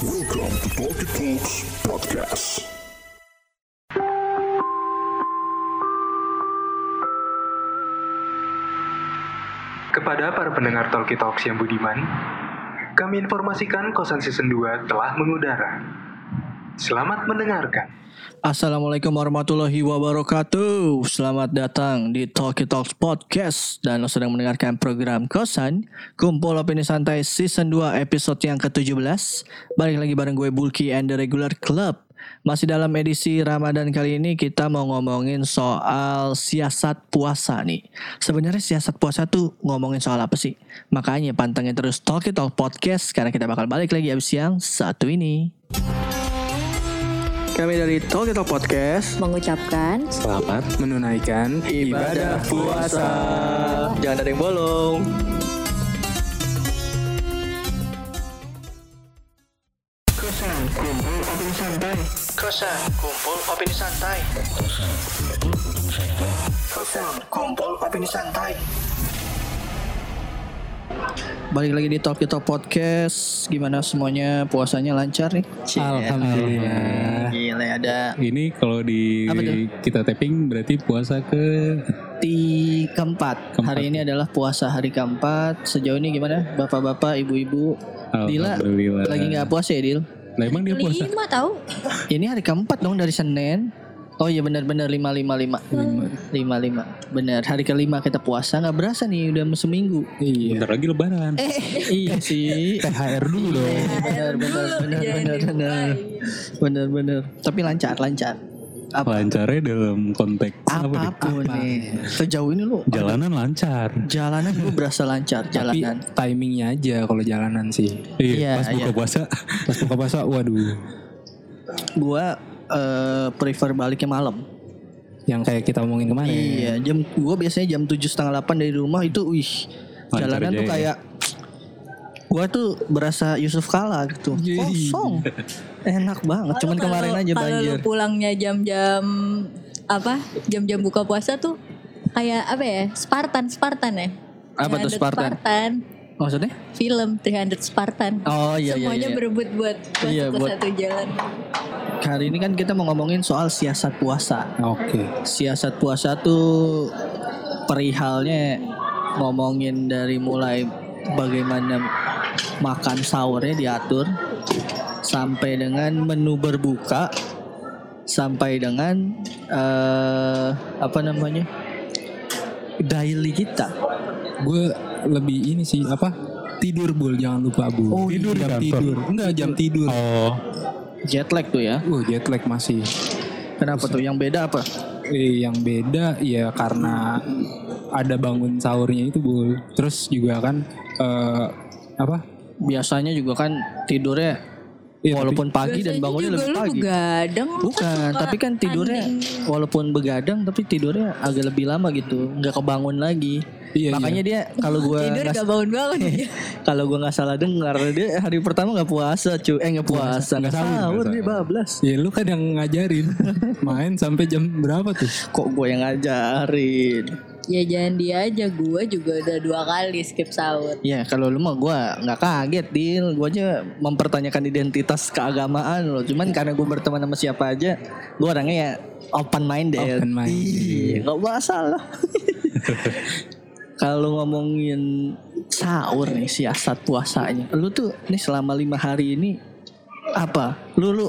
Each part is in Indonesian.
Welcome to Talkie Talks Podcast. Kepada para pendengar Talkie Talks yang budiman, kami informasikan kosan season 2 telah mengudara. Selamat mendengarkan. Assalamualaikum warahmatullahi wabarakatuh. Selamat datang di Talkie Talks Podcast. Dan lo sedang mendengarkan program Kosan Kumpul Opini Santai Season 2 episode yang ke-17 Balik lagi bareng gue Bulky and the Regular Club. Masih dalam edisi Ramadan kali ini kita mau ngomongin soal siasat puasa nih. Sebenarnya siasat puasa tuh ngomongin soal apa sih? Makanya pantengin terus Talkie Talk Podcast Karena kita bakal balik lagi abis yang satu ini kami dari Talkie Talk Podcast mengucapkan Selamat menunaikan ibadah puasa. Jangan ada yang bolong. Kosan kumpul opini santai. Kosan kumpul opini santai. Kosan kumpul opini santai. Balik lagi di Talk Talk Podcast. Gimana semuanya puasanya lancar nih? Alhamdulillah. Gila ada Ini kalau di kita tapping berarti puasa ke di keempat. Keempat. Hari ini adalah puasa hari keempat. Sejauh ini gimana, bapak-bapak, ibu-ibu? Dila Alhamdulillah. lagi nggak puasa ya, Dil? Lah emang dia puasa? lima tahu Ini hari keempat dong dari Senin. Oh iya benar-benar lima lima lima lima lima benar hari kelima kita puasa nggak berasa nih udah seminggu Iya. Bentar lagi lebaran. eh iya sih THR dulu dong. benar benar benar benar benar benar benar tapi lancar lancar apa Lancarnya dalam konteks apa nih? apa pun nih sejauh ini lu Jalanan lancar. jalanan gue berasa lancar Tapi jalanan timingnya aja kalau jalanan sih. Iya, Iya, pas buka iya. puasa. Pas buka puasa, waduh. gua eh, prefer baliknya malam Yang kayak kita omongin kemarin. Iya, jam gua biasanya jam tujuh setengah delapan dari rumah itu, wih, Lancar jalanan tuh ya. kayak gua tuh berasa Yusuf Kala gitu, kosong, enak banget. Cuman Kalau- kemarin aja kalau banjir. lu pulangnya jam-jam apa jam-jam buka puasa tuh kayak apa ya Spartan Spartan ya Apa tuh 300 Spartan? Spartan Maksudnya? film 300 Spartan Oh iya iya. semuanya iya. berebut buat masuk Iya, ke buat- satu jalan Hari ini kan kita mau ngomongin soal siasat puasa. Oke. Siasat puasa tuh perihalnya ngomongin dari mulai bagaimana makan sahurnya diatur sampai dengan menu berbuka sampai dengan eh apa namanya daily kita. Gue lebih ini sih apa? Tidur bul jangan lupa bu. Oh, tidur jam Kantor. tidur. Enggak jam tidur. Oh, Jet lag tuh ya. Uh jet lag masih. Kenapa tuh? Yang beda apa? Eh, yang beda ya karena ada bangun sahurnya itu bul. Terus juga kan eh, apa? Biasanya juga kan tidurnya Iya, walaupun pagi dan bangunnya juga lebih lu pagi. begadang lu Bukan, tapi kan tidurnya tanding. walaupun begadang tapi tidurnya agak lebih lama gitu, nggak kebangun lagi. Iya, Makanya dia kalau gua tidur gak bangun-bangun kalau gua nggak salah dengar dia hari pertama nggak puasa cu, eh nggak puasa, nggak sahur dia bablas. Ya lu kan yang ngajarin main sampai jam berapa tuh? Kok gue yang ngajarin? ya jangan dia aja gue juga udah dua kali skip sahur Ya kalau lu mah gua nggak kaget deal, gua aja mempertanyakan identitas keagamaan lo. Cuman karena gue berteman sama siapa aja, gua orangnya ya open minded. Open minded. Iya, nggak masalah. Kalau ngomongin sahur nih siasat puasanya, lu tuh nih selama lima hari ini apa? Lu lu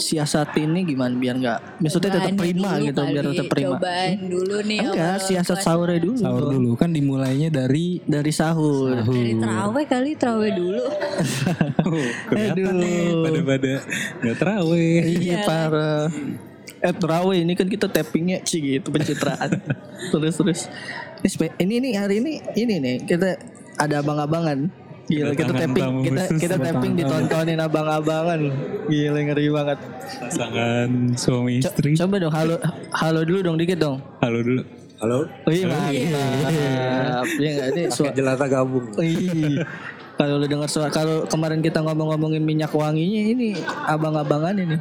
siasat ini gimana biar nggak, maksudnya tetap prima dulu gitu, biar tetap prima. Cobaan dulu nih Enggak, siasat sahurnya dulu. Sahur dulu kan dimulainya dari Dari sahur. Dari terawih kali terawih dulu kelihatan nih pada-pada nggak terawih. Iya parah. Eh terawih ini kan kita tappingnya sih gitu pencitraan. terus terus. Ini, ini ini hari ini ini nih kita ada abang-abangan. Gila kita tapping kita kita tapping ditontonin abang-abangan. Gila ngeri banget. Pasangan suami Co- istri. coba dong halo halo dulu dong dikit dong. Halo dulu. Halo, Oh iya mantap. Iya enggak ini suara. jelata gabung. Kalau lu dengar suara kalau kemarin kita ngomong-ngomongin minyak wanginya ini abang-abangan ini.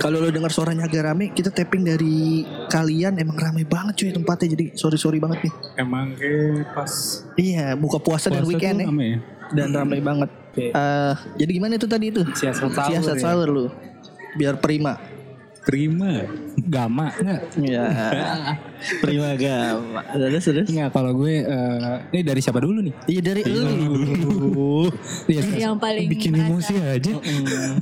Hmm. Kalau lo dengar suaranya agak rame, kita tapping dari kalian emang rame banget cuy tempatnya. Jadi sorry sorry banget nih. Emang kayak pas Iya, buka puasa, dan puasa weekend tuh ya. rame ya. Dan rame banget. Oke. Eh, jadi gimana itu tadi itu? Siasat sahur Siasat ya. sahur lu. Biar prima. Prima. Gama enggak? Iya. prima gama. Terus terus. Enggak kalau gue eh, ini dari siapa dulu nih? Iya dari lu. Iya, yang paling Bikin merasa- emosi aja.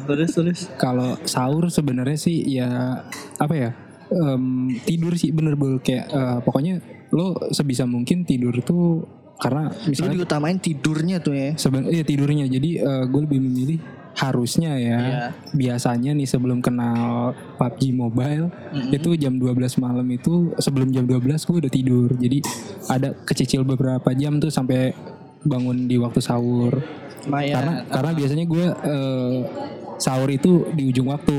terus terus. kalau sahur sebenarnya sih ya apa ya em, tidur sih bener bener kayak eh, pokoknya lo sebisa mungkin tidur tuh karena Lu misalnya diutamain tidurnya tuh ya. seben iya tidurnya jadi eh, gue lebih memilih harusnya ya Iya. biasanya nih sebelum kenal PUBG Mobile itu jam 12 malam itu sebelum jam 12 gue udah tidur jadi ada kecicil beberapa jam tuh sampai bangun di waktu sahur Lumayan. karena karena biasanya gue eh, sahur itu di ujung waktu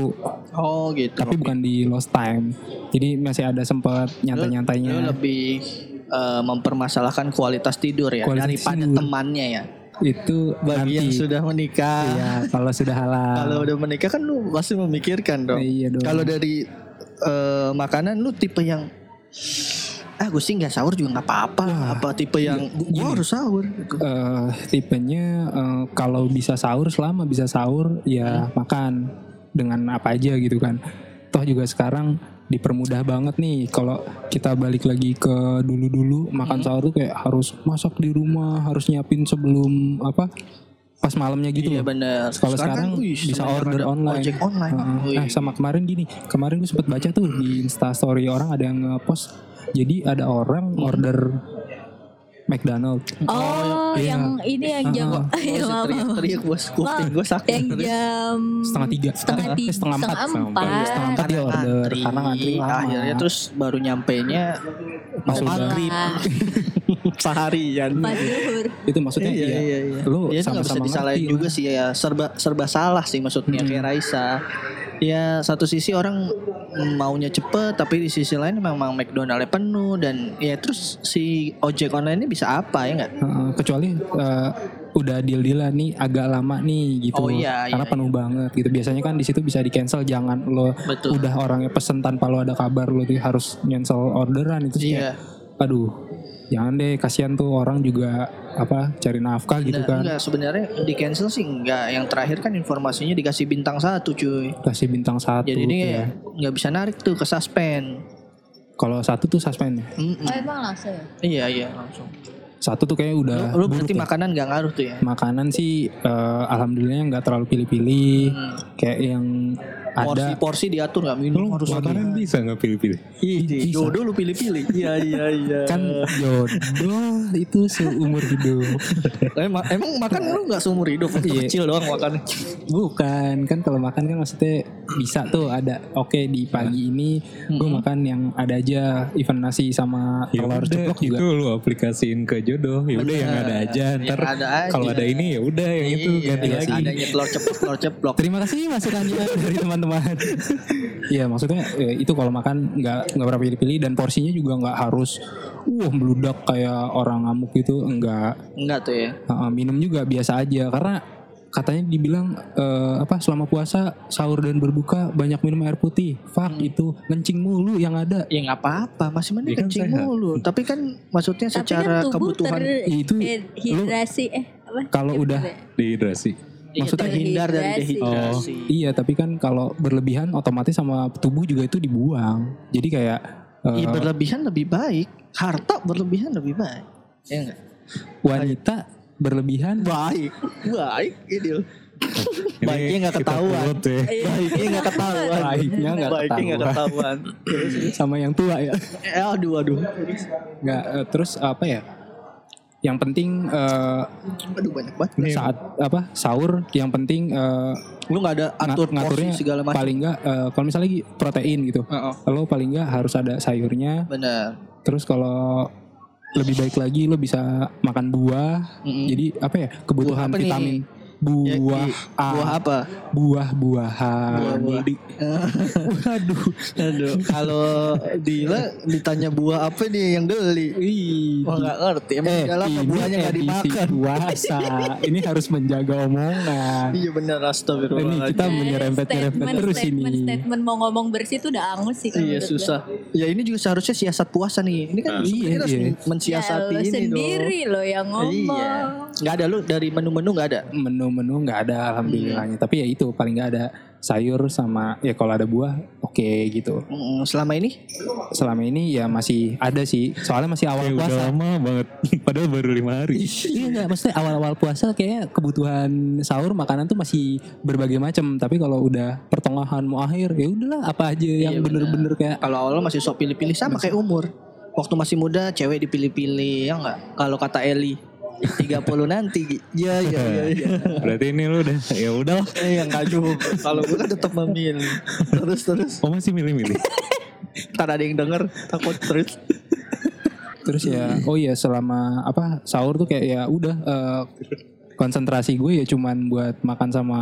Oh gitu. tapi bukan di lost time jadi masih ada sempat Lu nyantai-nyantainya lebih eh, mempermasalahkan kualitas tidur ya Kualitas daripada tidur. temannya ya. Itu Bagi yang nanti sudah menikah. ya kalau sudah halal Kalau udah menikah kan lu pasti memikirkan dong. Iya dong. Kalau dari eh, makanan lu tipe yang ah gue sih nggak sahur juga nggak apa-apa. Apa tipe yang gue harus sahur. eh tipenya eh, kalau bisa sahur selama bisa sahur ya makan dengan apa aja gitu kan toh juga sekarang dipermudah banget nih kalau kita balik lagi ke dulu-dulu makan sahur tuh kayak harus masak di rumah harus nyiapin sebelum apa pas malamnya gitu Iya loh. benar. Kalau sekarang wih, bisa order online. Ojek online. Wih. Nah, sama kemarin gini, kemarin gue sempet baca tuh di Insta Story orang ada yang nge-post. Jadi ada orang Hmm. order McDonald. Oh, iya. yang ini yang jam Oh, Iya, maaf, maaf. teriak-teriak bos kuping gue sakit. yang jam Setengah tiga. setengah tiga setengah empat. setengah Setengah empat Setengah empat dia order karena ngantri lama. akhirnya terus baru nyampe nya mau Sudah. maghrib seharian itu maksudnya iya, ya, iya, iya. lu Ya, itu nggak bisa sama-sama disalahin juga sih ya serba serba salah sih maksudnya kayak Raisa ya satu sisi orang maunya cepet tapi di sisi lain memang McDonaldnya penuh dan ya terus si ojek online ini bisa apa ya nggak? Kecuali eh, udah deal dealan nih agak lama nih gitu. Oh, iya, karena iya, penuh banget gitu. Biasanya kan di situ bisa di cancel jangan lo Betul. udah orangnya pesen tanpa lo ada kabar lo tuh harus cancel orderan itu sih iya. kayak, aduh jangan deh kasihan tuh orang juga apa cari nafkah gitu Nah, kan. enggak sebenarnya di cancel sih enggak. Yang terakhir kan informasinya dikasih bintang satu cuy. Kasih bintang satu jadi ini ya. nggak bisa narik tuh ke suspend. Kalau satu tuh suspend Mm-mm. oh emang langsung ya? Iya iya langsung. Satu tuh kayak udah lu, lu berarti ya. makanan nggak ngaruh tuh ya? Makanan sih eh, alhamdulillah nggak terlalu pilih-pilih. Hmm. kayak yang ada porsi-porsi diatur nggak minum harus Makanan bisa nggak pilih-pilih? Ih, Bisa. jodoh lu pilih-pilih. Iya iya iya. kan jodoh itu seumur hidup emang, emang makan lu nggak seumur hidup, waktu Iya. kecil doang makan. bukan kan kalau makan kan maksudnya bisa tuh ada oke di pagi ini gue makan yang ada aja event nasi sama Ya telur ceplok juga itu lu aplikasiin ke jodoh. Ya udah yang ada aja. Ntar ada kalau ada ini ya udah yang itu Iya, ganti lagi. Adanya telur ceplok, telur ceplok. Terima kasih masukannya dari teman-teman. Iya maksudnya eh, itu kalau makan nggak nggak berapa pilih-pilih dan porsinya juga nggak harus wah meludak kayak orang ngamuk gitu enggak Enggak tuh ya. Heeh, minum juga biasa aja karena katanya dibilang eh, apa selama puasa sahur dan berbuka banyak minum air putih. Fuck itu kencing mulu yang ada. Ya nggak apa-apa, masih mending kan kencing sehat. mulu. Tapi kan maksudnya tapi secara kan tubuh kebutuhan Itu eh apa Kalau udah Dehidrasi. Maksudnya Iya, hindar dari dehidrasi. dehidrasi. iya tapi kan kalau berlebihan otomatis sama tubuh juga itu dibuang. Jadi kayak eh, Iya berlebihan lebih baik, harta berlebihan lebih baik. Ya enggak? wanita berlebihan Baik, baik. Ini Baiknya nggak kita ketahuan. quote ya. Baiknya nggak ketahuan. Baiknya nggak Baiknya nggak ketahuan. sama yang tua ya. Eh, aduh, aduh. Nggak eh, terus apa ya? Yang penting eh, Aduh banyak banget. saat apa sahur yang penting eh, Lu nggak ada atur nga- ngaturnya segala macam. paling enggak eh, kalau misalnya lagi protein gitu. Heeh. Lo paling enggak harus ada sayurnya. Benar. Terus kalau lebih baik lagi lo bisa makan buah. Mm-mm. Jadi apa ya? Kebutuhan Buah apa nih? Buah ah, buah apa? buah-buahan. Buah-buah. Waduh. Aduh, kalau Dila ditanya buah apa nih yang geli? Ih, Wah nggak ngerti. Emang eh, ini buahnya nggak dimakan? puasa. ini harus menjaga omongan. Iya benar Ini astagfirullah. kita menyerempet-nyerempet statement, terus statement, ini. statement mau ngomong bersih tuh udah angus sih kalau Iya menurut gue. susah. Ya ini juga seharusnya siasat puasa nih. Ini kan Iya, sebenarnya harus iya. mensiasati ya, lo ini sendiri loh yang dong. ngomong. Iya. Nggak ada lu dari menu-menu nggak ada. Menu-menu nggak ada alhamdulillahnya. Tapi ya itu paling nggak ada sayur sama ya kalau ada buah oke gitu. Mm, Selama ini Selama ini ya masih ada sih. Soalnya masih awal Kayak udah puasa. lama banget. Padahal baru lima hari. Iya enggak, maksudnya awal-awal puasa kayak kebutuhan sahur makanan tuh masih berbagai macam. Tapi kalau udah pertengahan mau akhir ya udahlah apa aja yang Iya, bener-bener kayak kalau awal masih sok pilih-pilih sama kayak umur. Waktu masih muda cewek dipilih-pilih ya nggak? Kalau kata Eli 30 nanti. Iya iya iya. iya. Berarti ini lu udah ya udah. Eh yang juga. Kalau gue kan tetap memilih. Terus terus. Oh masih milih-milih. Ntar ada yang denger takut terus. terus ya oh iya selama apa sahur tuh kayak ya udah eh, konsentrasi gue ya cuman buat makan sama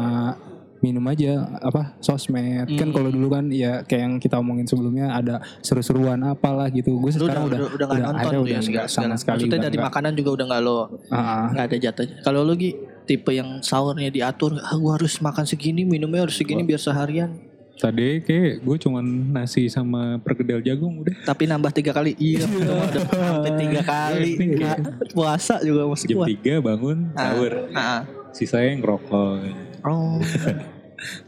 minum aja apa sosmed kan kalau dulu kan ya kayak yang kita omongin sebelumnya ada seru-seruan apalah gitu gue sekarang udah udah udah nggak nonton ada, tuh udah ya segala, sama sekali Maksudnya udah dari makanan juga udah nggak lo Ah, ah. nggak ada jatahnya. Kalau lu Gi tipe yang sahurnya diatur, ah, gua harus makan segini, minumnya harus segini biar seharian. Tadi kayak gue cuman nasi sama perkedel jagung udah. Tapi nambah tiga kali. Iya, udah sampai tiga kali. Nah, puasa juga masih Jam kuat. 3 bangun sahur. Ah, ah. Sisanya ngerokok. Oh,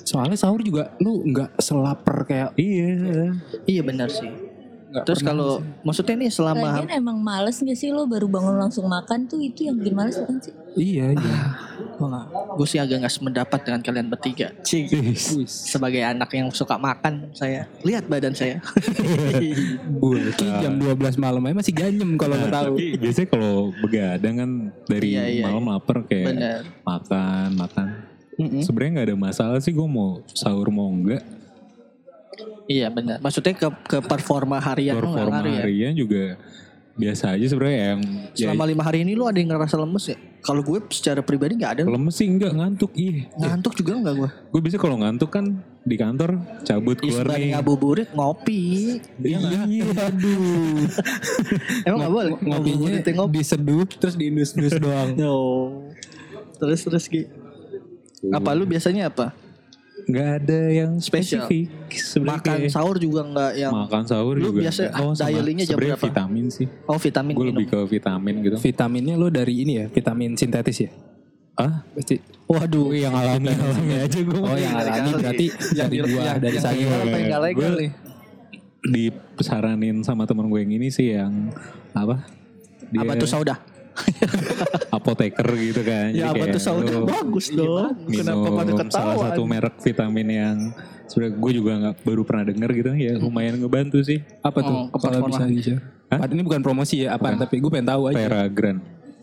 soalnya sahur juga lu nggak selaper kayak Iya. iya benar sih. nggak Terus kalau maksudnya nih selama Lagian emang males gak sih lo baru bangun langsung makan tuh itu yang bikin males bukan sih? iya iya gue sih agak nggak sependapat dengan kalian bertiga. Cik. Sebagai anak yang suka makan, saya lihat badan saya. Bulki jam 12 malam aja masih ganyem kalau nggak tahu. Tapi biasanya kalau begadang kan dari Iya, iya, malam lapar kayak Bener. makan makan. Mm-mm. Sebenarnya nggak ada masalah sih gue mau sahur mau enggak. Iya benar. Maksudnya ke ke performa harian nggak Performa ya? harian juga biasa aja sebenarnya yang ya, Selama lima hari ini lu ada yang ngerasa lemes ya? Kalau gue secara pribadi nggak ada. lemes sih enggak ngantuk ih. Ngantuk juga enggak gue. Gue bisa kalau ngantuk kan di kantor cabut keluar Isbari nih. ngabuburit ngopi. Iya nggak? aduh. Emang nggak boleh Ngopinya ngopi. diseduh terus diindus-indus doang. No. Terus terus Gi. Apa lu biasanya apa? Nggak ada yang Spesial. spesifik. Sebenarnya Makan kayak sahur juga nggak yang makan sahur Lu juga. biasa oh, sama dialingnya jam sebenarnya berapa? vitamin sih. oh vitamin Gue minum. lebih ke vitamin gitu. Vitaminnya lo dari ini ya, vitamin sintetis ya? Ah, Pasti. Waduh. yang alami alami aja gue. Oh yang alami Kali. berarti Yang dari buah, dari sayur. apa yang nggak legal Gue- nih? Disaranin sama temen gue yang ini sih yang apa? Dia Apa tuh sauda? apoteker gitu kan. Ya apa tuh sauda? lu Bagus dong. Kenapa minum pada salah ketawa? satu merek vitamin yang sebenarnya gue juga nggak baru pernah denger gitu ya lumayan ngebantu sih Apa tuh? Oh, ke kalau bisa share. Hah? Padahal Ini bukan promosi ya, apaan? Tapi gue pengen tahu aja. Teragran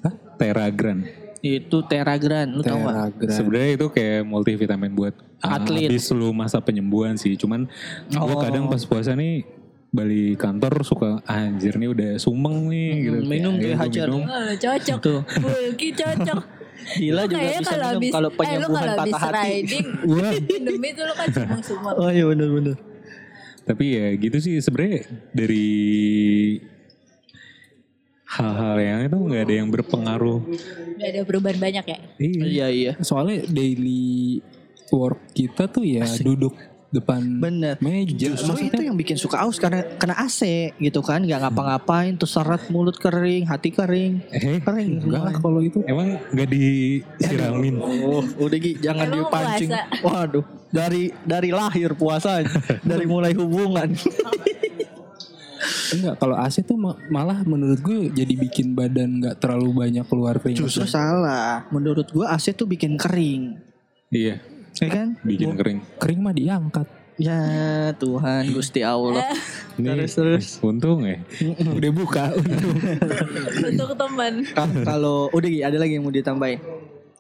Hah? Teragran Itu Teragran, lu tau gak? Sebenarnya itu kayak multivitamin buat uh, Atlet. habis lu masa penyembuhan sih cuman gue Oh. kadang pas puasa nih balik kantor suka anjir nih udah sumeng nih gitu minum kayak hajar. minum. Oh, cocok. Tuh. Bulky cocok. Gila Lu juga bisa kalau minum habis kalau eh, lu penyembuhan kalau habis patah hati. riding minum itu lu kan semua-semua. Oh iya bener-bener. tapi ya gitu sih sebenarnya dari hal-hal yang itu nggak ada yang berpengaruh Gak ada perubahan banyak ya. iya Iya iya. Soalnya daily work kita tuh ya duduk depan Bener. meja. Justru itu yang bikin suka aus karena kena AC gitu kan, nggak ngapa-ngapain, tuh seret mulut kering, hati kering, eh kering. Enggak lah kalau itu. emang nggak disiramin Oh, udah Gi, jangan Emang dipancing. puasa. Waduh, dari dari lahir puasa, dari mulai hubungan. Enggak, kalau AC tuh ma- malah menurut gue jadi bikin badan nggak terlalu banyak keluar keringat. Justru salah. Menurut gua AC tuh bikin kering, iya ya kan? bikin kering Kering mah diangkat. Ya Tuhan Gusti Allah. Nih, Terus, terus. untung ya Udah buka. Untuk teman. Ka- Kalau udah Gi, ada lagi yang mau ditambahin?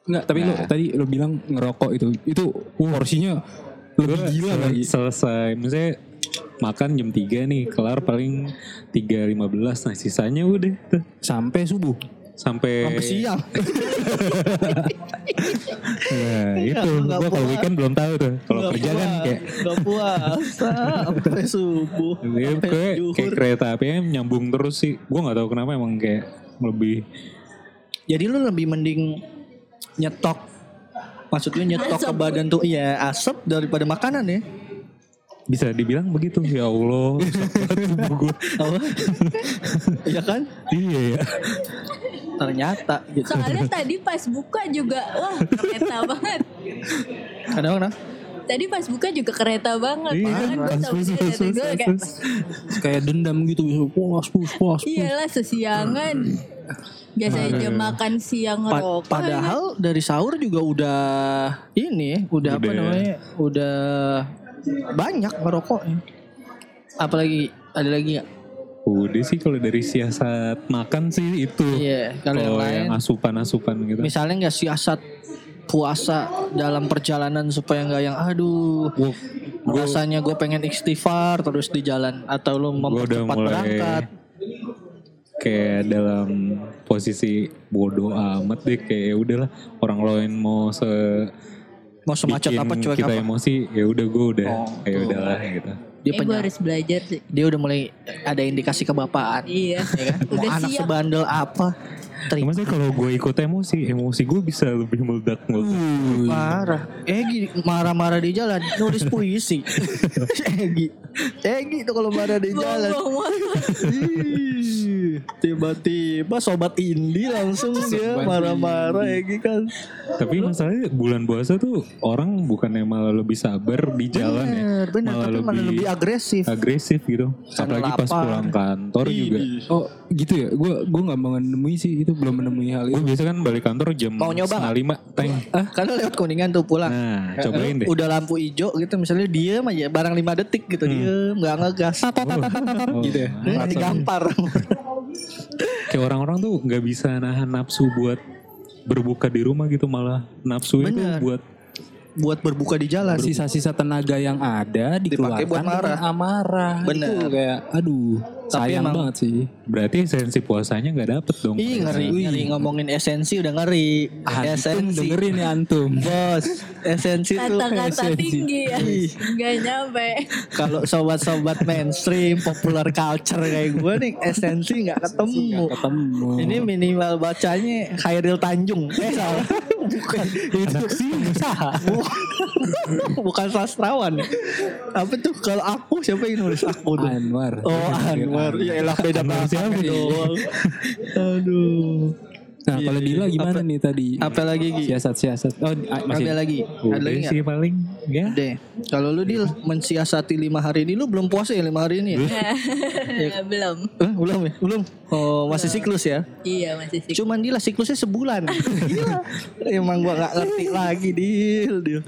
Enggak, tapi lo tadi lo bilang ngerokok itu. Itu porsinya lebih gila sel- lagi. selesai misalnya makan jam 3 nih kelar paling 3.15 nah sisanya udah tuh Sampai subuh. Sampai Sampai siang. Nah, itu gue kalau puas. weekend belum tahu tuh. Kalau kerja kan kayak nggak puasa sampai subuh. Sampai kayak, kayak kereta apinya nyambung terus sih. Gue nggak tahu kenapa emang kayak lebih Jadi lu lebih mending nyetok Maksudnya nyetok ke Asap. badan tuh iya asap daripada makanan ya. bisa dibilang begitu ya Allah gue Apa? Iya kan? iya ya Ternyata gitu. Soalnya tadi pas buka juga wah kereta banget. Kenapa kenapa? Tadi pas buka juga kereta banget. Iya, Kan gue pas- kayak. Kayak dendam gitu. Puas, puas, puas. iyalah sesiangan. Biasanya jam makan siang Pa- ngerokok. padahal dari sahur juga udah ini, udah, apa Udah. namanya? Udah banyak ngerokoknya. Apalagi ada lagi nggak? Udah sih kalau dari siasat makan sih itu. Iya, kalau yang kalau lain. yang asupan-asupan gitu. Misalnya nggak siasat puasa dalam perjalanan supaya nggak yang aduh Gua- gua- rasanya gue pengen istighfar terus di jalan. Atau lu mempercepat berangkat. kayak dalam posisi bodoh amat deh kayak ya udahlah orang lain mau se mau semacet apa cuek kita apa? emosi ya udah gue udah Oh, ya udahlah gitu dia Eh, gue harus belajar sih. dia udah mulai ada indikasi kebapaan Iya. ya kan mau Udah anak siap. sebandel apa terima Maksudnya kalau gue ikut emosi, emosi gue bisa lebih meledak meledak. Parah. Egi marah-marah di jalan nulis puisi. Egi. Egi tuh kalau marah di jalan. Tiba-tiba sobat Indi langsung dia marah-marah Egi kan. Tapi masalahnya bulan puasa tuh orang bukannya malah lebih sabar di jalan ya, Bener, malah Tapi malah lebih agresif. agresif gitu. Apalagi pas pulang kantor juga. Oh gitu ya. Gue gue nggak menemui sih itu belum menemui hal Gue itu. biasa kan balik kantor jam Mau nyoba setengah nggak? lima, teng. Ah, karena lewat kuningan tuh pulang. Nah, Ya, cobain deh. Udah lampu hijau gitu misalnya diem aja barang 5 detik gitu diem nggak ngegas. Oh, gitu ya. Eh, rasanya. digampar. Kayak orang-orang tuh nggak bisa nahan nafsu buat berbuka di rumah gitu malah nafsu itu buat Buat berbuka di jalan. Sisa-sisa tenaga yang ada Dipakai dikeluarkan buat marah. dengan amarah. Bener. Itu kayak aduh Tapi sayang emang- banget sih. berarti esensi puasanya nggak dapet dong. Ih ngeri, ngeri ngomongin esensi udah ngeri. Antum esensi. dengerin ya antum. Bos, esensi tuh Kata-kata esensi. tinggi ya. Ih, Gak nyampe. Kalau sobat-sobat mainstream, popular culture kayak gue nih, esensi nggak ketemu. Ketemu. Ini minimal bacanya Khairil Tanjung. Eh salah. Bukan. Itu pengusaha. Bukan sastrawan. Apa tuh kalau aku siapa yang nulis aku tuh? Anwar. Oh Anwar. Ya elah beda banget doang. Aduh. Nah kalau Dila gimana nih tadi? Apa lagi Gi? Siasat-siasat. Oh a- masih. Ada lagi? Ada lagi sih paling ya. Deh, kalau lu deal mensiasati lima hari ini, lu belum puasa ya lima hari ini ya? Belum. Eh, belum ya? Belum. Oh, masih siklus ya? Iya masih sih. Cuman dia siklusnya sebulan. Gila. Emang gua nggak ngerti lagi deal, deal.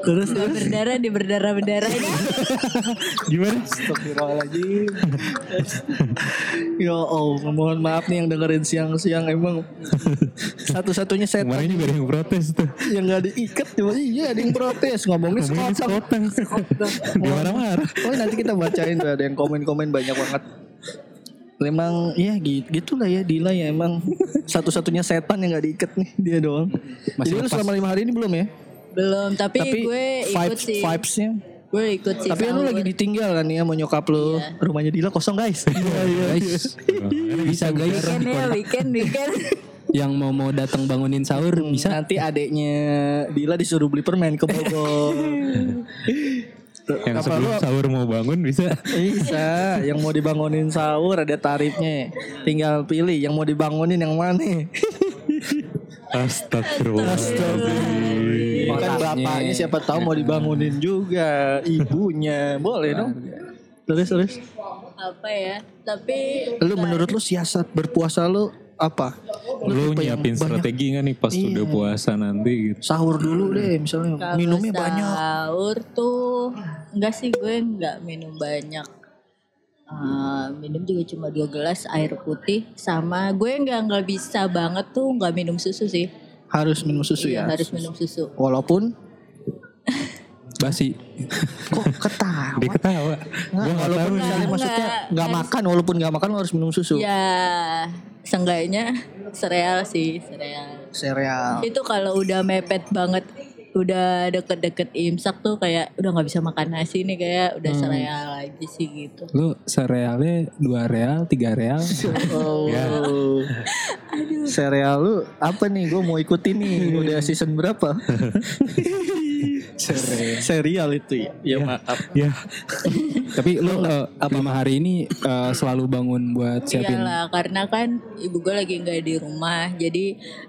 Terus Gak terus. berdarah di berdarah berdarah Gimana? Astagfirullahaladzim. ya Allah, mohon maaf nih yang dengerin siang-siang emang satu-satunya setan Kemarin juga ada yang protes tuh. yang gak diikat cuma iya ada yang protes ngomongin Ngomongin sekoteng Dia marah-marah. Oh nanti kita bacain tuh ada yang komen-komen banyak banget. Memang ya gitu gitulah ya Dila ya emang satu-satunya setan yang nggak diikat nih dia doang. Jadi lu selama lima hari ini belum ya? Belum tapi, Tapi gue ikut vibes sih. vibesnya. Gue ikut sih. Tapi lu lagi ditinggal kan ya mau nyokap lu. Rumahnya Dila kosong guys. Iya iya. Guys, bisa guys. Weekend ya weekend weekend. Yang mau mau datang bangunin sahur bisa. Nanti adeknya Dila disuruh beli permen ke Bogor. Yang Apa sebelum lu- sahur mau bangun bisa. Bisa, yang mau dibangunin sahur ada tarifnya. Tinggal pilih yang mau dibangunin yang mana. Astagfirullahaladzim. Kan Orangnya. bapaknya siapa tahu mau dibangunin juga, ibunya. Boleh dong. Terus terus. Apa ya? Tapi Lu menurut lu siasat berpuasa lu apa? Lu nyiapin banyak strategi gak nih pas Iya. udah puasa nanti gitu. Sahur dulu deh misalnya. kalau Minumnya banyak. Sahur tuh enggak sih gue enggak minum banyak. Ah, minum juga cuma dua gelas air putih sama gue nggak nggak bisa banget tuh nggak minum susu sih Harus minum susu Iya, ya. harus minum susu Walaupun Basi. kok ketawa. Dia ketawa. Nggak, walaupun misalnya Nggak, maksudnya nggak. makan walaupun nggak makan harus minum susu. ya seenggaknya sereal sih, sereal. Sereal. Itu kalau udah mepet banget, udah deket-deket imsak tuh kayak udah nggak bisa makan nasi nih kayak udah sereal aja sih gitu. Lu serealnya dua real, tiga real. Oh. Serial lu apa nih? Gue mau ikutin nih. Udah season berapa? Serial itu ya. Ya maaf. ya. Tapi lu eh, lima hari ini eh, selalu bangun buat siapin. Iyalah karena kan ibu gue lagi nggak di rumah jadi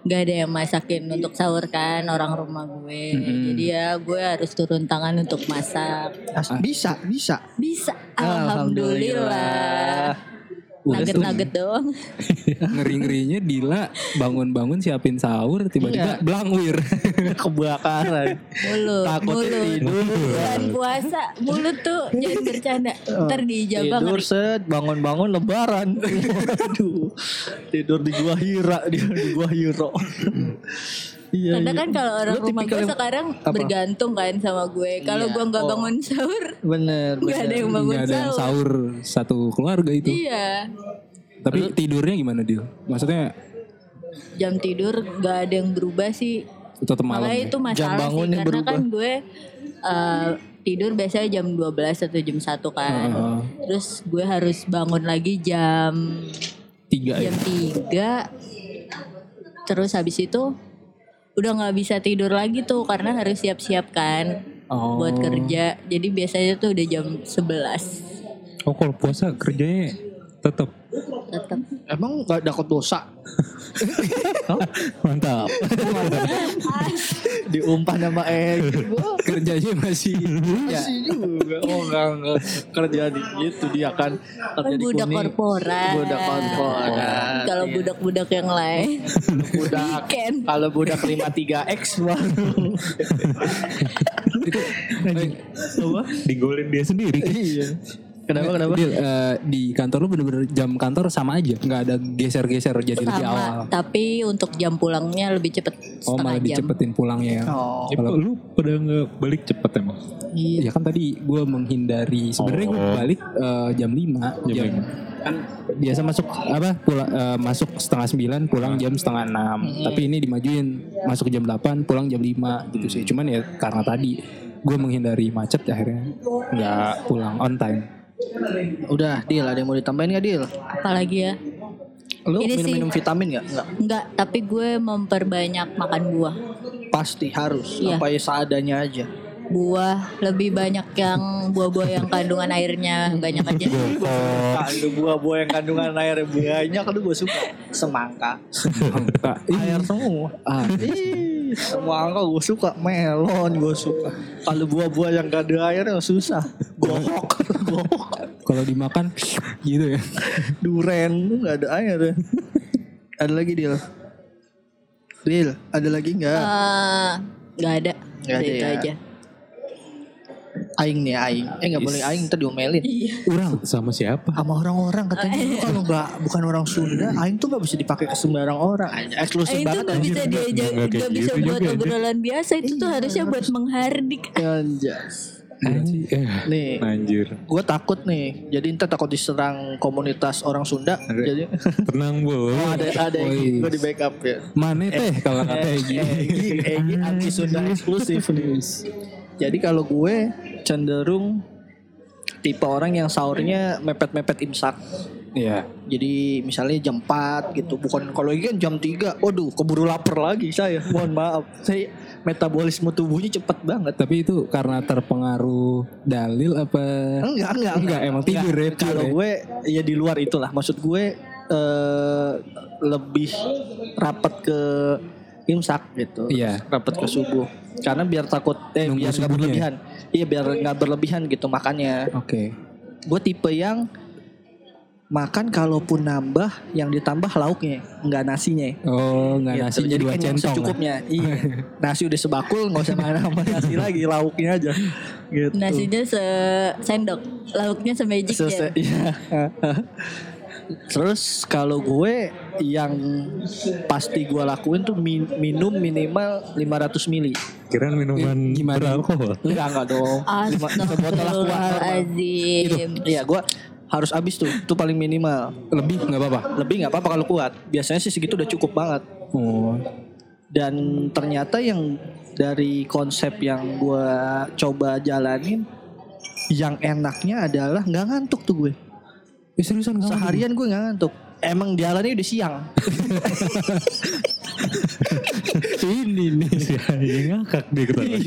nggak ada yang masakin untuk sahur kan orang rumah gue jadi ya gue harus turun tangan untuk masak As- bisa, bisa. bisa alhamdulillah Udah nugget tuh. nugget doang Ngeri-ngerinya Dila bangun-bangun siapin sahur tiba-tiba Iya. blangwir. Kebakaran. mulut Takutnya mulut tidur. bulan puasa mulut tuh jangan bercanda ntar dijabang Tidur set, bangun-bangun lebaran. Aduh. Tidur di gua Hira, di, di gua Hiro. Iya. karena iya. kan kalau orang Lu rumah gue yang- sekarang apa? bergantung kan sama gue kalau Iya. gue nggak Oh. bangun sahur bener, nggak ada yang bangun Nggak ada yang sahur sahur satu keluarga itu. iya Tapi tidurnya gimana Dil? Maksudnya jam tidur nggak ada yang berubah sih tetap malam. Makanya ya? itu masalah bangun sih karena berubah. kan gue eh, tidur biasanya jam 12 atau jam 1 kan. Heeh. Terus gue harus bangun lagi jam Tiga ya. jam 3. Terus habis itu udah nggak bisa tidur lagi tuh karena harus siap-siap kan Oh. buat kerja. Jadi biasanya tuh udah jam 11 Oh kalau puasa kerjanya tetap tetap. Emang gak takut dosa? mantap. Diumpan sama Egy. Kerjanya masih Ya. juga. Oh enggak, enggak. Kerja di gitu dia kan. Kan Kerja di budak kuning. korporat. Budak korporat. Kalau Iya. budak-budak yang lain budak kalau budak 53X baru apa? Digolin dia sendiri. iya kenapa kenapa? Dil, eh, di kantor lu bener-bener jam kantor sama aja, nggak ada geser-geser jadi lebih awal. sama tapi untuk jam pulangnya lebih cepet Oh setengah malah jam. dicepetin pulangnya ya. oh. Ya, lu pada nggak balik cepet emang? Ya kan tadi gue menghindari sebenarnya gue balik eh, jam 5 jam, lima. kan biasa masuk apa pulang eh, masuk setengah sembilan pulang jam setengah enam. Tapi ini dimajuin masuk jam 8 pulang jam 5 gitu sih. Cuman ya karena tadi gue menghindari macet akhirnya nggak pulang on time udah deal ada yang mau ditambahin gak deal apalagi ya? Lu Ini minum sih- minum vitamin gak enggak enggak tapi gue memperbanyak makan buah. Pasti harus. Iya. ya seadanya aja buah lebih banyak yang buah-buah yang kandungan airnya banyak aja. Ada buah-buah yang kandungan air banyak Aduh gue suka. Semangka. Semangka. Air semua. Ah, Ih, Semangka gue suka. Melon gue suka. Kalau buah-buah yang gak ada airnya susah. Gohok Gohok kalau dimakan gitu ya. Duren tuh gak ada air ya. Ada lagi Dil? Dil Ada lagi gak? Eh, nggak ada. Nggak ada itu ya. aja Aing nih Aing Eh gak boleh Aing ntar diomelin orang Sama siapa? sama orang-orang katanya lu kalau nggak bukan orang Sunda aing tuh nggak bisa dipakai ke sembarang orang eksklusif Eh, itu banget nggak anjir. bisa diajak Nggak nggak bisa gitu buat obrolan biasa itu tuh harusnya buat menghardik Anjas. Anjir. Eh, nih Anjir. gue takut nih jadi ntar takut diserang komunitas orang Sunda Ada. jadi Tenang bu. oh, ada ada gue di backup ya mana teh kalau kata Egi Egi anti Sunda eksklusif nih jadi kalau gue cenderung tipe orang yang sahurnya mepet-mepet imsak Iya. Jadi misalnya jam 4 gitu Bukan kalau ini kan jam 3 Waduh keburu lapar lagi saya Mohon maaf Saya metabolisme tubuhnya cepet banget Tapi itu karena terpengaruh dalil apa? Enggak enggak Enggak, emang tidur ya, Kalau ya. gue ya di luar itulah Maksud gue eh, Lebih rapat ke imsak gitu Iya. Rapat ke subuh Karena biar takut Eh Nunggu biar nggak ya? berlebihan Iya biar nggak berlebihan gitu makannya Oke. Gue tipe yang Makan kalaupun nambah Yang ditambah lauknya Nggak nasinya Oh, nggak Gitu. nasi Jadi dua centong. lah. secukupnya. Iya. Nasi udah sebakul nggak usah makan sama nasi lagi, lauknya aja. Gitu. nasinya sendok lauknya semejic Selesai. ya Iya. Terus kalau gue yang pasti gue lakuin tuh min- minum minimal 500 mili. Kira minuman Eh, gimana? beralkohol. Enggak enggak dong. Lima- sebotol aqua normal. Astagfirullahaladzim Iya gue harus habis tuh. Itu paling minimal. Lebih nggak apa-apa. Lebih nggak apa-apa kalau kuat. Biasanya sih segitu udah cukup banget. Oh, Dan ternyata yang dari konsep yang gue coba jalanin, yang enaknya adalah nggak ngantuk tuh gue. Ya seriusan kamu? Seharian gue nggak ngantuk. Emang jalannya udah siang. Ini nih. ya ngakak dia ketawa.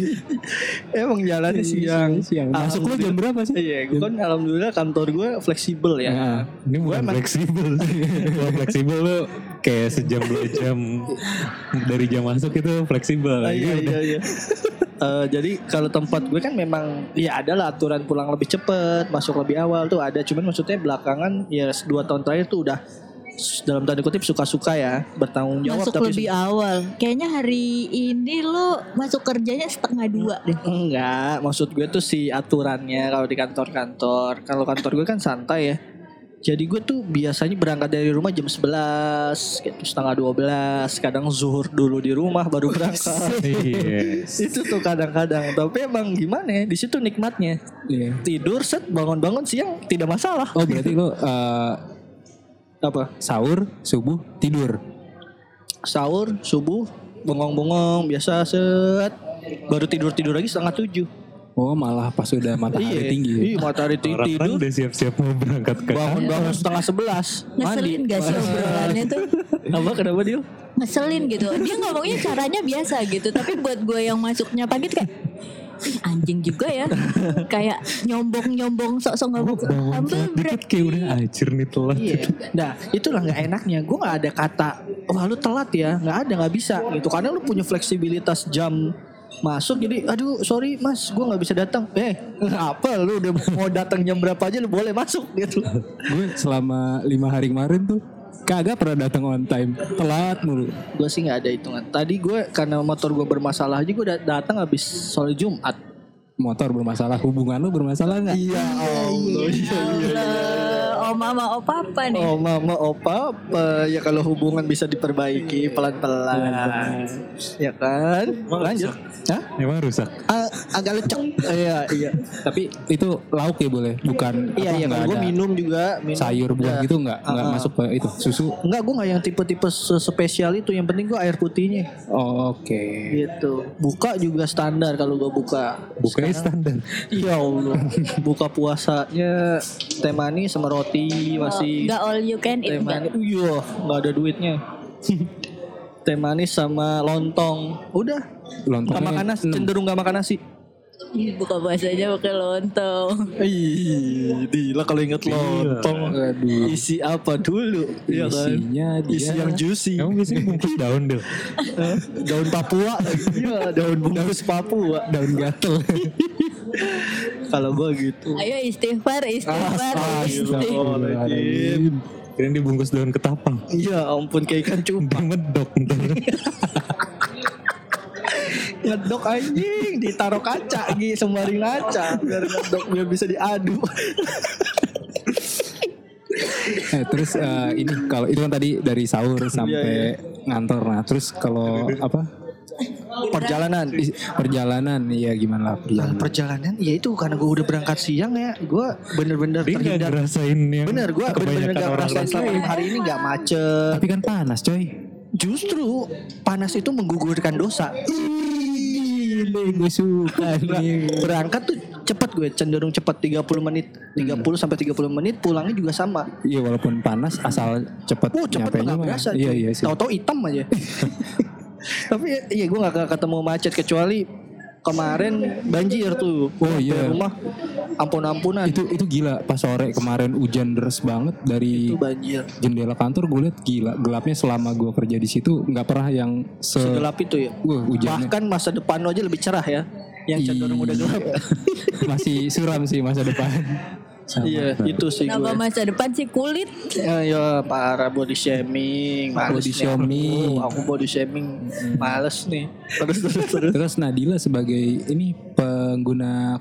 Emang jalannya siang. Siang. Masuk lu jam berapa sih? Iya, gue kan alhamdulillah kantor gue fleksibel ya. Nah, Ini bukan fleksibel. Kalau fleksibel lu kayak sejam dua jam dari jam masuk itu fleksibel. Ah, Ini iya udah iya iya. Eh, jadi kalau tempat gue kan memang ya ada lah aturan pulang lebih cepet, masuk lebih awal tuh ada. Cuman maksudnya belakangan ya dua tahun terakhir tuh udah dalam tanda kutip suka-suka ya bertanggung jawab Masuk tapi lebih awal. Kayaknya hari ini lo masuk kerjanya setengah dua deh. enggak maksud gue tuh si aturannya kalau di kantor-kantor kalau kantor gue kan santai ya jadi gue tuh biasanya berangkat dari rumah jam 11 gitu setengah 12 kadang zuhur dulu di rumah baru berangkat. Iya. itu tuh kadang-kadang. Tapi emang gimana ya di situ nikmatnya. Iya. tidur set bangun-bangun siang tidak masalah. Oh berarti lo eh, apa? sahur, subuh, tidur. sahur subuh bengong-bengong biasa set. Baru tidur tidur lagi setengah tujuh Oh malah pas udah matahari tinggi. ya? iya matahari tinggi Orang kan tidur udah siap-siap mau berangkat ke bangun-bangun setengah sebelas mandi Ngeselin gak sih obrolannya tuh? apa kenapa dia Ngeselin gitu. Dia ngomongnya caranya biasa gitu. Tapi buat gue yang masuknya pagi kayak "Ih, anjing juga ya. kayak nyombong-nyombong sok-sok ngomong. Bangun Ambil telat break. dikit kayak udah acir nih telat. Iya. Nah itulah nggak enaknya. Gue nggak ada kata, wah lu telat ya. Nggak ada, nggak bisa gitu. Karena lu punya fleksibilitas jam masuk. Jadi, aduh sorry mas, gue nggak bisa datang. Eh, apa lu udah mau datang jam berapa aja lu boleh masuk gitu. Gue selama lima hari kemarin tuh kagak pernah datang on time. Telat mulu. gue sih nggak ada hitungan. Tadi gue karena motor gue bermasalah aja gue datang habis sore Jumat. Motor bermasalah, hubungan lu bermasalah nggak? Iya, Allah. Iya, iya. Eh, Om mama oh papa nih. Oh mama, opa, apa ya kalau hubungan bisa diperbaiki pelan-pelan, ya kan? Lanjut, Hah? Emang rusak. Ah, agak lecek. Iya, iya. Tapi itu lauk ya boleh, bukan Iya, apa, iya. Kalau gue minum juga, minum. sayur buah Ya. gitu nggak nggak Ah, ah. masuk ke itu susu. Enggak, gue nggak yang tipe-tipe spesial itu. Yang penting gue air putihnya. Oh, Oke. Gitu. Buka juga standar kalau gue buka. Bukanya standar. Ya Allah. buka puasanya teh manis sama roti masih. Enggak all you can eat. manis. enggak? Iya, nggak ada duitnya. teh manis sama lontong. Udah. Gak Lontongnya makan nasi, cenderung gak makan nasi. Buka puasanya pakai lontong. Ih, gila kalau inget lontong. Aduh. Isi apa dulu? Iya kan? Isinya dia Isi yang juicy. Kamu biasanya bungkus daun deh. daun Papua. Iya, daun bungkus Papua. daun gatel. Kalau gua gitu. Ayo istighfar, istighfar, istighfar. Astagfirullahaladzim. Kirain dibungkus daun ketapang. Iya ampun kayak ikan cupang. Ntar. Ngedok anjing ditaruh kaca Gi sembari ngaca biar ngedok biar bisa diadu. Eh, terus eh, ini kalau itu kan tadi dari sahur Iya, sampai ngantor. Nah, terus kalau apa? Perjalanan. Is- Perjalanan iya gimana lah perjalanan. perjalanan ya itu karena gue udah berangkat siang ya gue bener-bener nggak terhindar ngerasain yang bener gue bener-bener gak orang ngerasain selama hari ini gak macet Tapi kan panas, coy. justru panas itu menggugurkan dosa Ini gue suka nih. berangkat tuh cepet gue cenderung cepet 30 menit 30 sampai 30 menit pulangnya juga sama Iya walaupun panas asal cepet Oh cepet nyampenya gak mah. berasa Iya iya sih. Tahu-tahu hitam aja Tapi iya gue gak ketemu macet kecuali kemarin banjir tuh. Oh, iya. Rumah ampun-ampunan. Itu itu gila. Pas sore kemarin hujan deras banget dari itu banjir. jendela kantor gue liat gila. Gelapnya selama gue kerja di situ nggak pernah yang se segelap itu ya? Wah, hujannya. Bahkan masa depan lo aja lebih cerah ya. Yang cenderung udah gelap. Masih suram sih masa depan. Sama. iya itu sih Kenapa gue masa depan sih kulit? ya, ya parah body shaming males Body nih shaming. aku, aku body shaming males nih terus terus terus Terus Nadila sebagai ini pengguna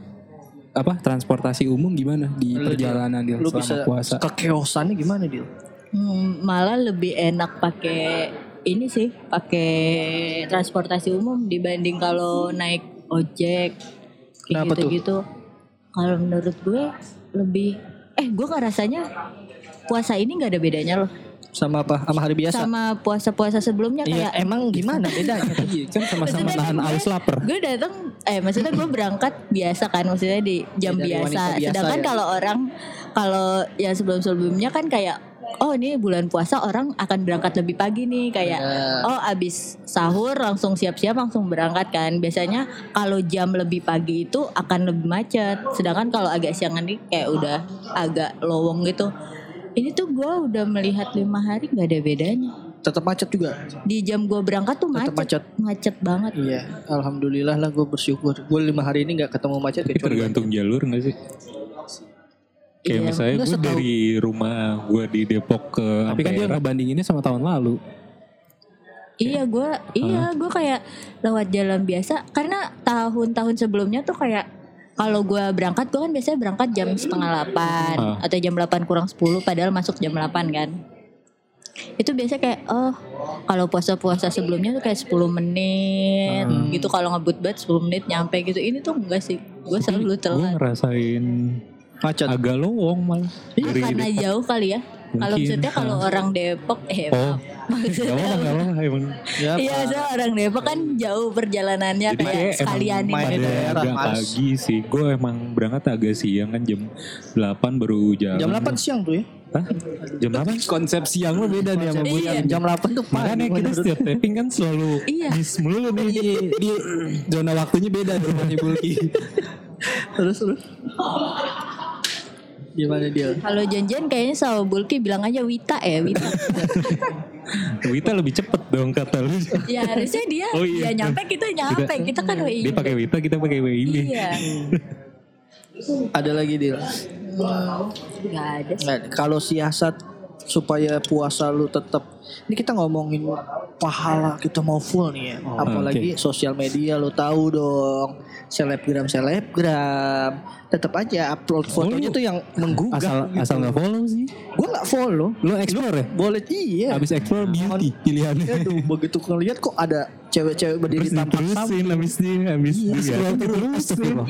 apa transportasi umum gimana di perjalanan dia lu selama bisa puasa? kekeosannya gimana dia Hmm, malah lebih enak pakai ini sih, pakai transportasi umum dibanding kalau naik ojek Kenapa kayak gitu-gitu. Kalau menurut gue lebih eh gue rasanya puasa ini nggak ada bedanya loh Sama apa? Sama hari biasa? sama puasa-puasa sebelumnya Iya, kayak emang gimana bedanya? Iya, kan sama-sama nahan gue- haus lapar. gue datang eh maksudnya gue berangkat biasa kan maksudnya di jam wanita biasa. biasa sedangkan ya. kalau orang kalau yang sebelum sebelumnya kan kayak oh ini bulan puasa orang akan berangkat lebih pagi nih kayak Benar. oh abis sahur langsung siap-siap langsung berangkat kan biasanya kalau jam lebih pagi itu akan lebih macet sedangkan kalau agak siangan nih kayak udah agak lowong gitu ini tuh gue udah melihat lima hari nggak ada bedanya Tetap macet juga. di jam gue berangkat tuh Tetap macet macet. macet banget Iya, alhamdulillah lah gue bersyukur. Gue lima hari ini nggak ketemu macet Tapi tergantung jalur gak sih? Kayak Iya, misalnya gue setahu. dari rumah gue di Depok ke Tapi kan dia Ampera. ngebandinginnya sama tahun lalu. Iya gue iya gue kayak lewat jalan biasa karena tahun-tahun sebelumnya tuh kayak kalau gue berangkat gue kan biasanya berangkat jam setengah delapan Ah. atau jam 8 kurang 10 padahal masuk jam 8 kan itu biasa kayak oh kalau puasa-puasa sebelumnya tuh kayak 10 menit gitu kalau ngebut banget 10 menit nyampe gitu ini tuh enggak sih gue selalu Gue telat ngerasain macet. agak lowong malah. Iya, Dari karena Depok. jauh kali ya kalau maksudnya kalau orang Depok eh Oh. maksudnya apa-apa, gak apa-apa emang. Ya, Iya, soalnya orang Depok kan jauh perjalanannya Jadi kayak sekalian emang di pada daerah, pagi sih. Gue emang berangkat agak siang kan jam 8 baru jalan. jam 8 siang tuh ya. Hah? Jam 8? Konsep siang lo beda nih sama gue. Iya. Jam 8 tuh pagi. Makanya kita setiap tapping kan selalu Iya. miss mulu nih. Di, di zona waktunya beda di rumahnya Bulki. terus terus. Gimana dia? Kalau janjian kayaknya sama Bulki bilang aja Wita ya Wita. Wita lebih cepet dong kata lu. ya harusnya dia Oh, iya. dia nyampe kita nyampe kita, kan WI. Dia pakai Wita, kita pakai WIB. Iya. Ada lagi dia. Gak ada. Nah, kalau siasat supaya puasa lu tetap ini kita ngomongin pahala kita mau full nih ya apalagi sosial media lu tahu dong selebgram selebgram tetap aja upload fotonya tuh yang menggugah Asal gitu. asal nggak follow sih. gue nggak follow Lo explore ya? boleh iya Habis explore beauty pilihannya. Aduh, begitu ngeliat kok ada cewek-cewek berdiri Terus tampak samping habis dia habis dia. Astagfirullah.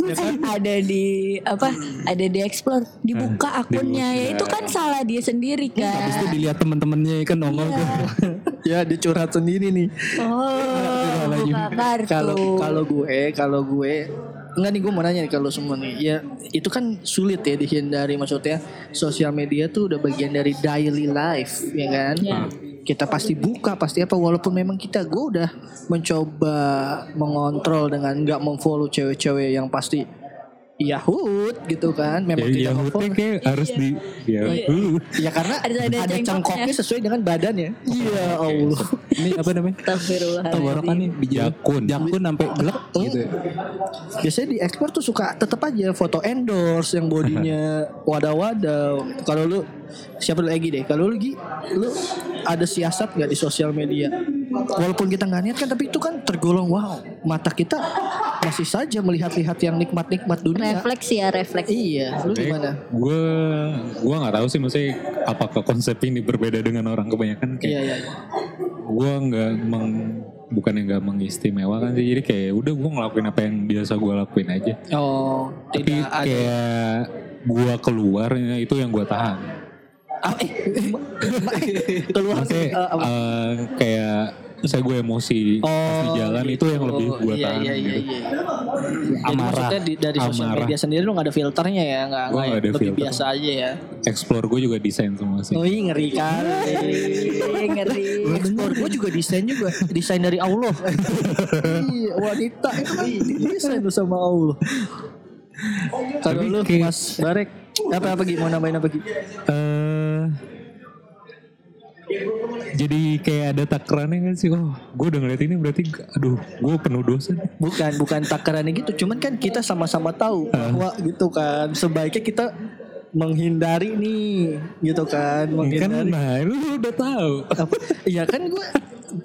Iya. ada di apa? Ada di explore, dibuka akunnya ya itu kan salah dia sendiri Habis itu kan. dilihat temen-temennya kan nongol tuh. ya dia curhat sendiri nih Oh, kalau kalau gue kalau gue Enggak nih gue mau nanya nih kalau semua nih. Ya itu kan sulit ya dihindari. Maksudnya sosial media tuh udah bagian dari daily life Ya kan? Ya. Kita pasti buka Pasti apa. Walaupun memang kita Gue udah mencoba Mengontrol dengan nggak memfollow cewek-cewek yang pasti Yahud gitu kan Memang Ya, tidak memfollow kayak harus di Yahut. Ya karena Ada- ada, ada cengkoknya cengkoknya. sesuai dengan badannya Iya Allah Ini apa namanya? Tenggorokan nih biji Jakun. Jakun sampai gelap gitu. ya. Biasanya di ekspor tuh suka tetap aja foto endorse yang bodinya wadah-wadah. Kalau lu siapa lu Egi deh? Kalau lu lu ada siasat nggak di sosial media? Walaupun kita nggak niat kan, tapi itu kan tergolong wow. Mata kita masih saja melihat-lihat yang nikmat-nikmat dunia. Refleks ya refleks. Iya, lu gimana? Gue gue nggak tahu sih maksudnya apakah konsep ini berbeda dengan orang kebanyakan kayak Iya, iya. gue nggak meng bukan yang nggak mengistimewakan sih jadi kayak udah gue ngelakuin apa yang biasa gue lakuin aja Oh, tapi kayak gue keluar itu yang gue tahan keluar maksudnya eh, eh, kayak saya gue emosi pas di jalan itu yang lebih gue iya, tahan iya, iya, gitu. iya. Jadi Amarah. maksudnya di, dari sosial Amarah. media sendiri lu gak ada filternya ya, nggak nggak ada lebih filter. biasa aja ya. explore gue juga desain semua sih Oh iya ngeri kali. Iya, ngeri. Ekspor gue juga desain juga, desain dari Allah. iya, wanita itu kan desain tuh sama Allah. Kalau lu Mas Barek apa apa Gi? Mau nambahin apa Gi? eh jadi kayak ada takarannya kan sih oh gue udah ngeliat ini berarti aduh gue penuh dosa. Bukan, bukan takarannya gitu. Cuman kan kita sama-sama tahu bahwa gitu kan. Sebaiknya kita menghindari nih, gitu kan. kan Menghindari. nah lu udah tahu? Iya kan gue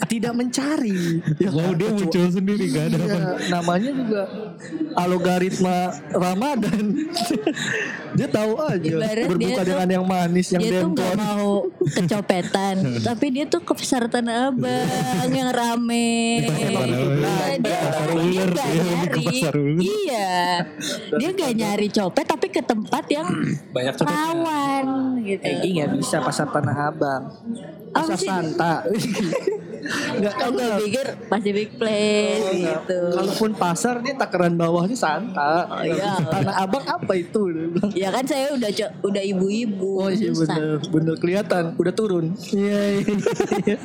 tidak mencari. Ya, Wow dia kecuali- muncul sendiri gak ada apa. Iya, namanya juga algoritma Ramadan. dia tahu aja Ibarat berbuka dia tuh- dengan yang manis, yang dia tuh dempon. gak mau kecopetan tapi dia tuh ke pasar tanah abang yang rame Iya, dia, gak nyari iya dia gak nyari copet tapi ke tempat yang Banyak copet. rawan gitu Egi nggak bisa pasar tanah abang. Apa Pasar sih? Santa. Nggak kan gue pikir Pacific Place Oh, gitu Kalaupun pasar dia takaran bawahnya Santa. Oh, iya. Tanah abang apa itu? Ya kan saya udah udah ibu-ibu Oh iya bener, bener kelihatan, udah turun. Iya, iya.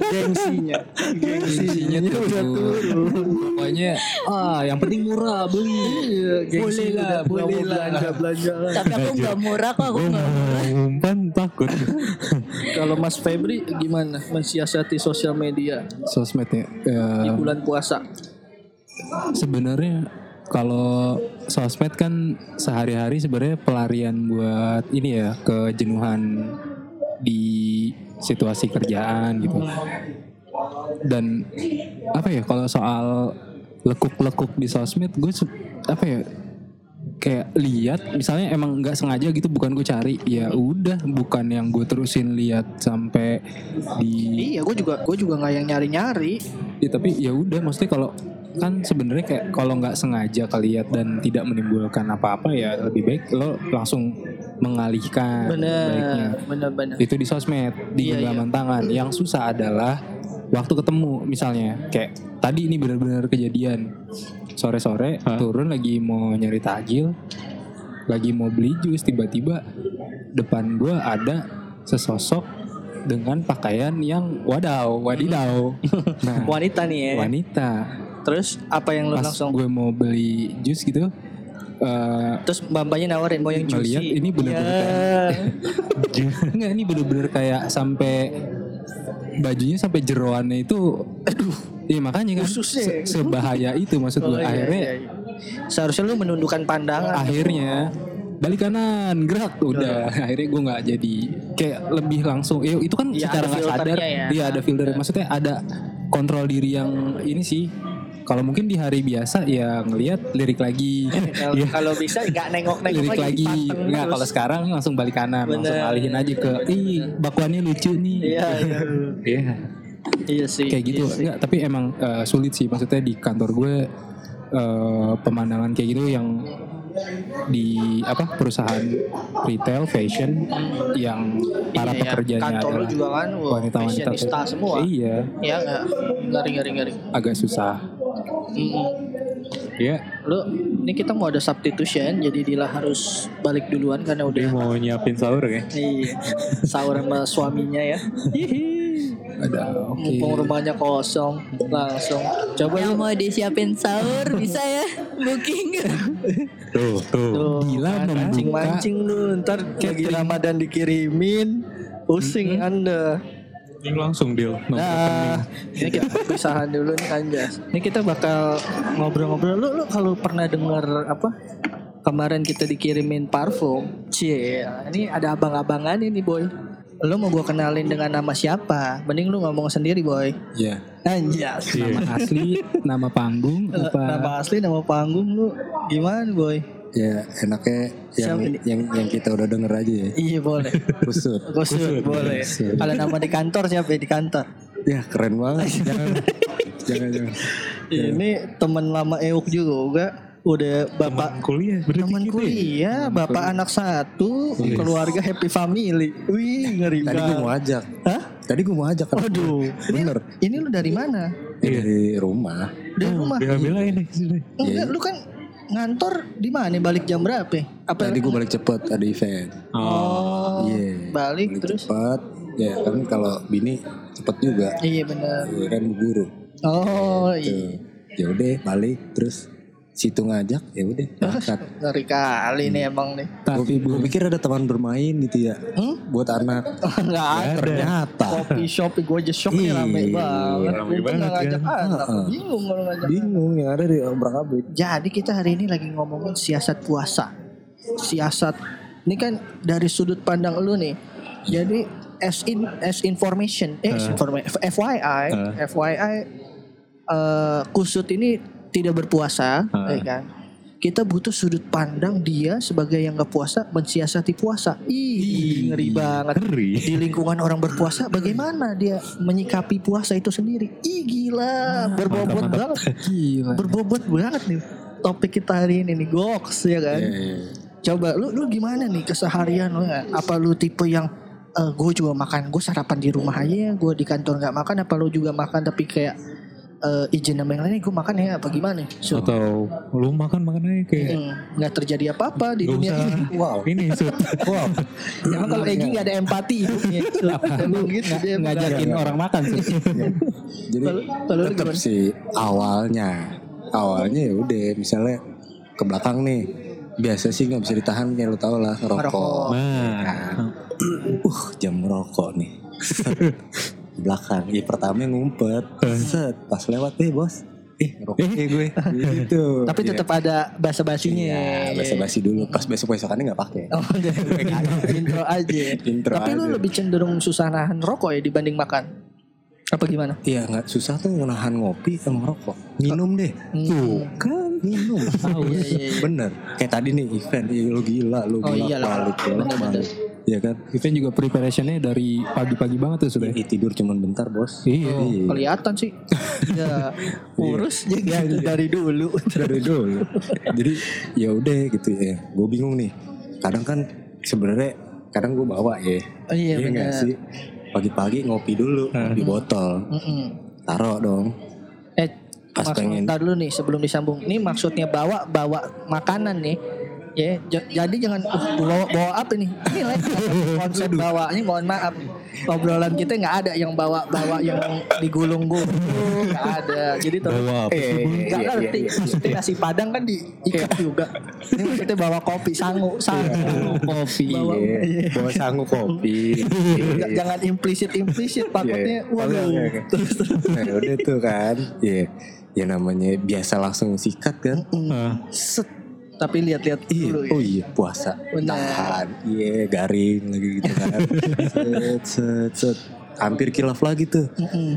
Gengsinya, gengsinya tuh udah turun. Pokoknya ah yang penting murah beli. Iya, gengsi Boleh lah, boleh lah. belanja belanja. tapi aku nggak murah kok aku Gue nggak murah mau umpan takut. Kalau Mas Febri gimana mensiasati sosial media Sosmednya di ya, bulan puasa? sebenarnya kalau sosmed kan sehari-hari sebenarnya pelarian buat ini ya kejenuhan di situasi kerjaan gitu. Dan apa ya kalau soal lekuk-lekuk di sosmed gue apa ya kayak lihat misalnya emang nggak sengaja gitu bukan gue cari ya udah bukan yang gue terusin lihat sampai di Iya, gue juga gue juga nggak yang nyari nyari. Ya tapi ya udah maksudnya kalau kan sebenarnya kayak kalau nggak sengaja kelihat dan tidak menimbulkan apa-apa ya lebih baik lo langsung mengalihkan baiknya. Bener, bener, bener. Itu di sosmed, di Iya, genggaman tangan. Yang susah adalah waktu ketemu misalnya kayak tadi ini benar-benar kejadian sore-sore turun lagi mau nyari takjil lagi mau beli jus tiba-tiba depan gua ada sesosok dengan pakaian yang wadaw wadidaw nah Wanita nih ya. wanita Terus apa yang lo pas langsung? gue mau beli jus gitu eh Terus mbak-mbaknya nawarin mau yang juicy. ini bener-bener Ya. Enggak ini bener-bener kayak sampai bajunya sampai jeroannya itu aduh. Iya makanya kan. Se- sebahaya itu maksud Oh, gue iya, akhirnya iya, iya. Seharusnya lu menundukkan pandangan. akhirnya balik kanan gerak udah. Akhirnya gue nggak jadi. Kayak lebih langsung ya itu kan Iya, secara nggak sadar. ya. dia ada filter. Maksudnya ada kontrol diri yang ini sih kalau mungkin di hari biasa ya ngelihat lirik lagi Kalau kalau bisa nggak nengok-nengok lirik lagi nggak kalau sekarang langsung balik kanan langsung Bener. alihin aja ke ih bakwannya lucu nih Iya, iya. Iya. Iya sih. kayak gitu iya sih. Tapi emang eh, sulit sih maksudnya di kantor gue eh, pemandangan kayak gitu yang di apa perusahaan retail fashion yang para Iya, iya. pekerjanya Kantor lu adalah juga kan, wah, wanita-wanita fashionista semua. iya Iya nggak? Ngari ngari ngari. agak susah Mm-mm. ya Lu, ini kita mau ada substitution, jadi Dila harus balik duluan karena Dia udah mau nyiapin sahur ya. iya, sahur sama suaminya ya. ada oke Mumpung rumahnya kosong, langsung. Coba yang lu mau disiapin sahur bisa ya booking Tuh, tuh. tuh, Gila, kan, membuka mancing-mancing lu, ntar lagi Ramadan dikirimin, pusing anda. Ini langsung deal. Nah, ini kita perpisahan dulu nih Anjas. Ini kita bakal ngobrol-ngobrol. Lu, lu kalau pernah denger apa? Kemarin kita dikirimin parfum. Cie, ini ada abang-abangan ini boy. Lu mau gua kenalin dengan nama siapa? Mending lu ngomong sendiri boy. ya Anjas. nama asli nama panggung apa Nama asli, nama panggung lu gimana boy? Ya enaknya yang, Siapa ini? yang yang kita udah denger aja ya. Iya boleh. Kusut. Kusut boleh. Kalau nama di kantor siapa ya di kantor? Ya keren banget. jangan jangan jangan. Ini teman lama Euk juga. Udah bapak Kuliah, berarti Teman gitu ya? kuliah, bapak anak satu, keluarga happy family. Wih, ngeri Tadi gue mau ajak. Hah? Tadi gue mau ajak kan. Waduh, ini, Bener. ini lu dari mana? Ya, Dari rumah. Dari rumah. Bela-bela ini sini. Enggak, lu kan ngantor di mana? Balik jam berapa? Apa? Tadi gue balik cepet ada event. Oh, Iya. balik Balik terus. cepet. Ya kan kalau bini cepet juga. Iya benar. Ya kan buru. Oh, iya. Ya udah balik terus situ ngajak ya udah berangkat. Ngeri kali nih emang nih. tapi Gue pikir ada teman bermain gitu ya. Hmm? Buat anak. Enggak ada. Ternyata. Kopi shop gue aja shock nih rame Iya, banget. rame banget nggak ngajak kan. anak. Bingung kalau ngajak Bingung yang ada di abrik. Jadi kita hari ini lagi ngomongin siasat puasa. Siasat ini kan dari sudut pandang lu nih. Jadi as in as information, eh, as Eh. informa- FYI, Eh. FYI eh, kusut ini tidak berpuasa, Eh. ya kan? Kita butuh sudut pandang dia sebagai yang nggak puasa mensiasati puasa. Ih, ngeri banget. Ngeri. Di lingkungan orang berpuasa, bagaimana dia menyikapi puasa itu sendiri? Ih, gila, berbobot banget. Gila. Berbobot banget nih. Topik kita hari ini nih, goks ya kan? Iya, iya. Coba lu lu gimana nih keseharian lu? Apa lu tipe yang gue juga makan gue sarapan di rumah aja, gue di kantor nggak makan. Apa lu juga makan tapi kayak eh, izin sama yang lain gue makan ya apa gimana? So, Atau lu makan makan aja kayak mm, nggak terjadi apa-apa di dunia usah. ini. Wow. ini Sud. Wow. Emang kalau Egi nggak ada empati hidupnya. So, Emang gitu dia Ngajakin orang makan sih. Jadi kalau lu tetap sih awalnya, awalnya ya udah misalnya ke belakang nih biasa sih nggak bisa ditahan kayak lu tau lah rokok. Nah, Uh jam rokok nih. Belakang. Ya pertama ngumpet. Set. Pas lewat eh bos. Eh rokok gue. Gitu. Tapi Iya. tetap ada basa basinya. Iya, basa-basi dulu. Pas besok besokannya nggak pakai. Oh, udah. intro aja. Intro Tapi lu aja. lebih cenderung susah nahan rokok ya dibanding makan. Apa gimana? Iya nggak susah tuh nahan ngopi sama rokok. Minum deh. Hmm. Tuh kan minum. Iya, iya, iya. Bener. Kayak tadi nih event. Ih, lu gila. Lu Oh, bolak iyalah. balik. Bener-bener. balik. Iya kan. Event juga preparationnya dari pagi-pagi banget tuh sudah. Ih, tidur cuman bentar bos. Iya. Iya. Kelihatan sih. ya urus ya gitu dari dulu. Dari dulu. Jadi ya udah gitu ya. Gue bingung nih. Kadang kan sebenarnya kadang gue bawa ya. Oh, iya nggak benar. sih. Pagi-pagi ngopi dulu di botol. Mm-mm. Taruh dong. Eh Pas Mas, pengen- dulu nih sebelum disambung. Ini maksudnya bawa bawa makanan nih. Ya, j- jadi jangan uh, bawa bawa apa nih? Ini konsep bawa ini mohon maaf. Obrolan kita nggak ada yang bawa bawa yang digulung-gulung, nggak ada. Jadi terus bawa apa Eh, nggak iya, iya, ngerti. iya. Maksudnya nasi padang kan diikat juga. Ini maksudnya bawa kopi sangu, sangu kopi. Bawa, Iya. iya. Bawa sanggup kopi. Jangan implisit implisit takutnya Iya. waduh. Oke, oke. Terus terus. Nah udah tuh kan. Iya. Ya namanya biasa langsung sikat kan. Ah, Set. Tapi lihat-lihat Iya. dulu ya. Oh iya puasa. Benar. Tahan. Iya garing lagi gitu kan. set set set. Hampir kilaf lagi tuh. Mm-mm.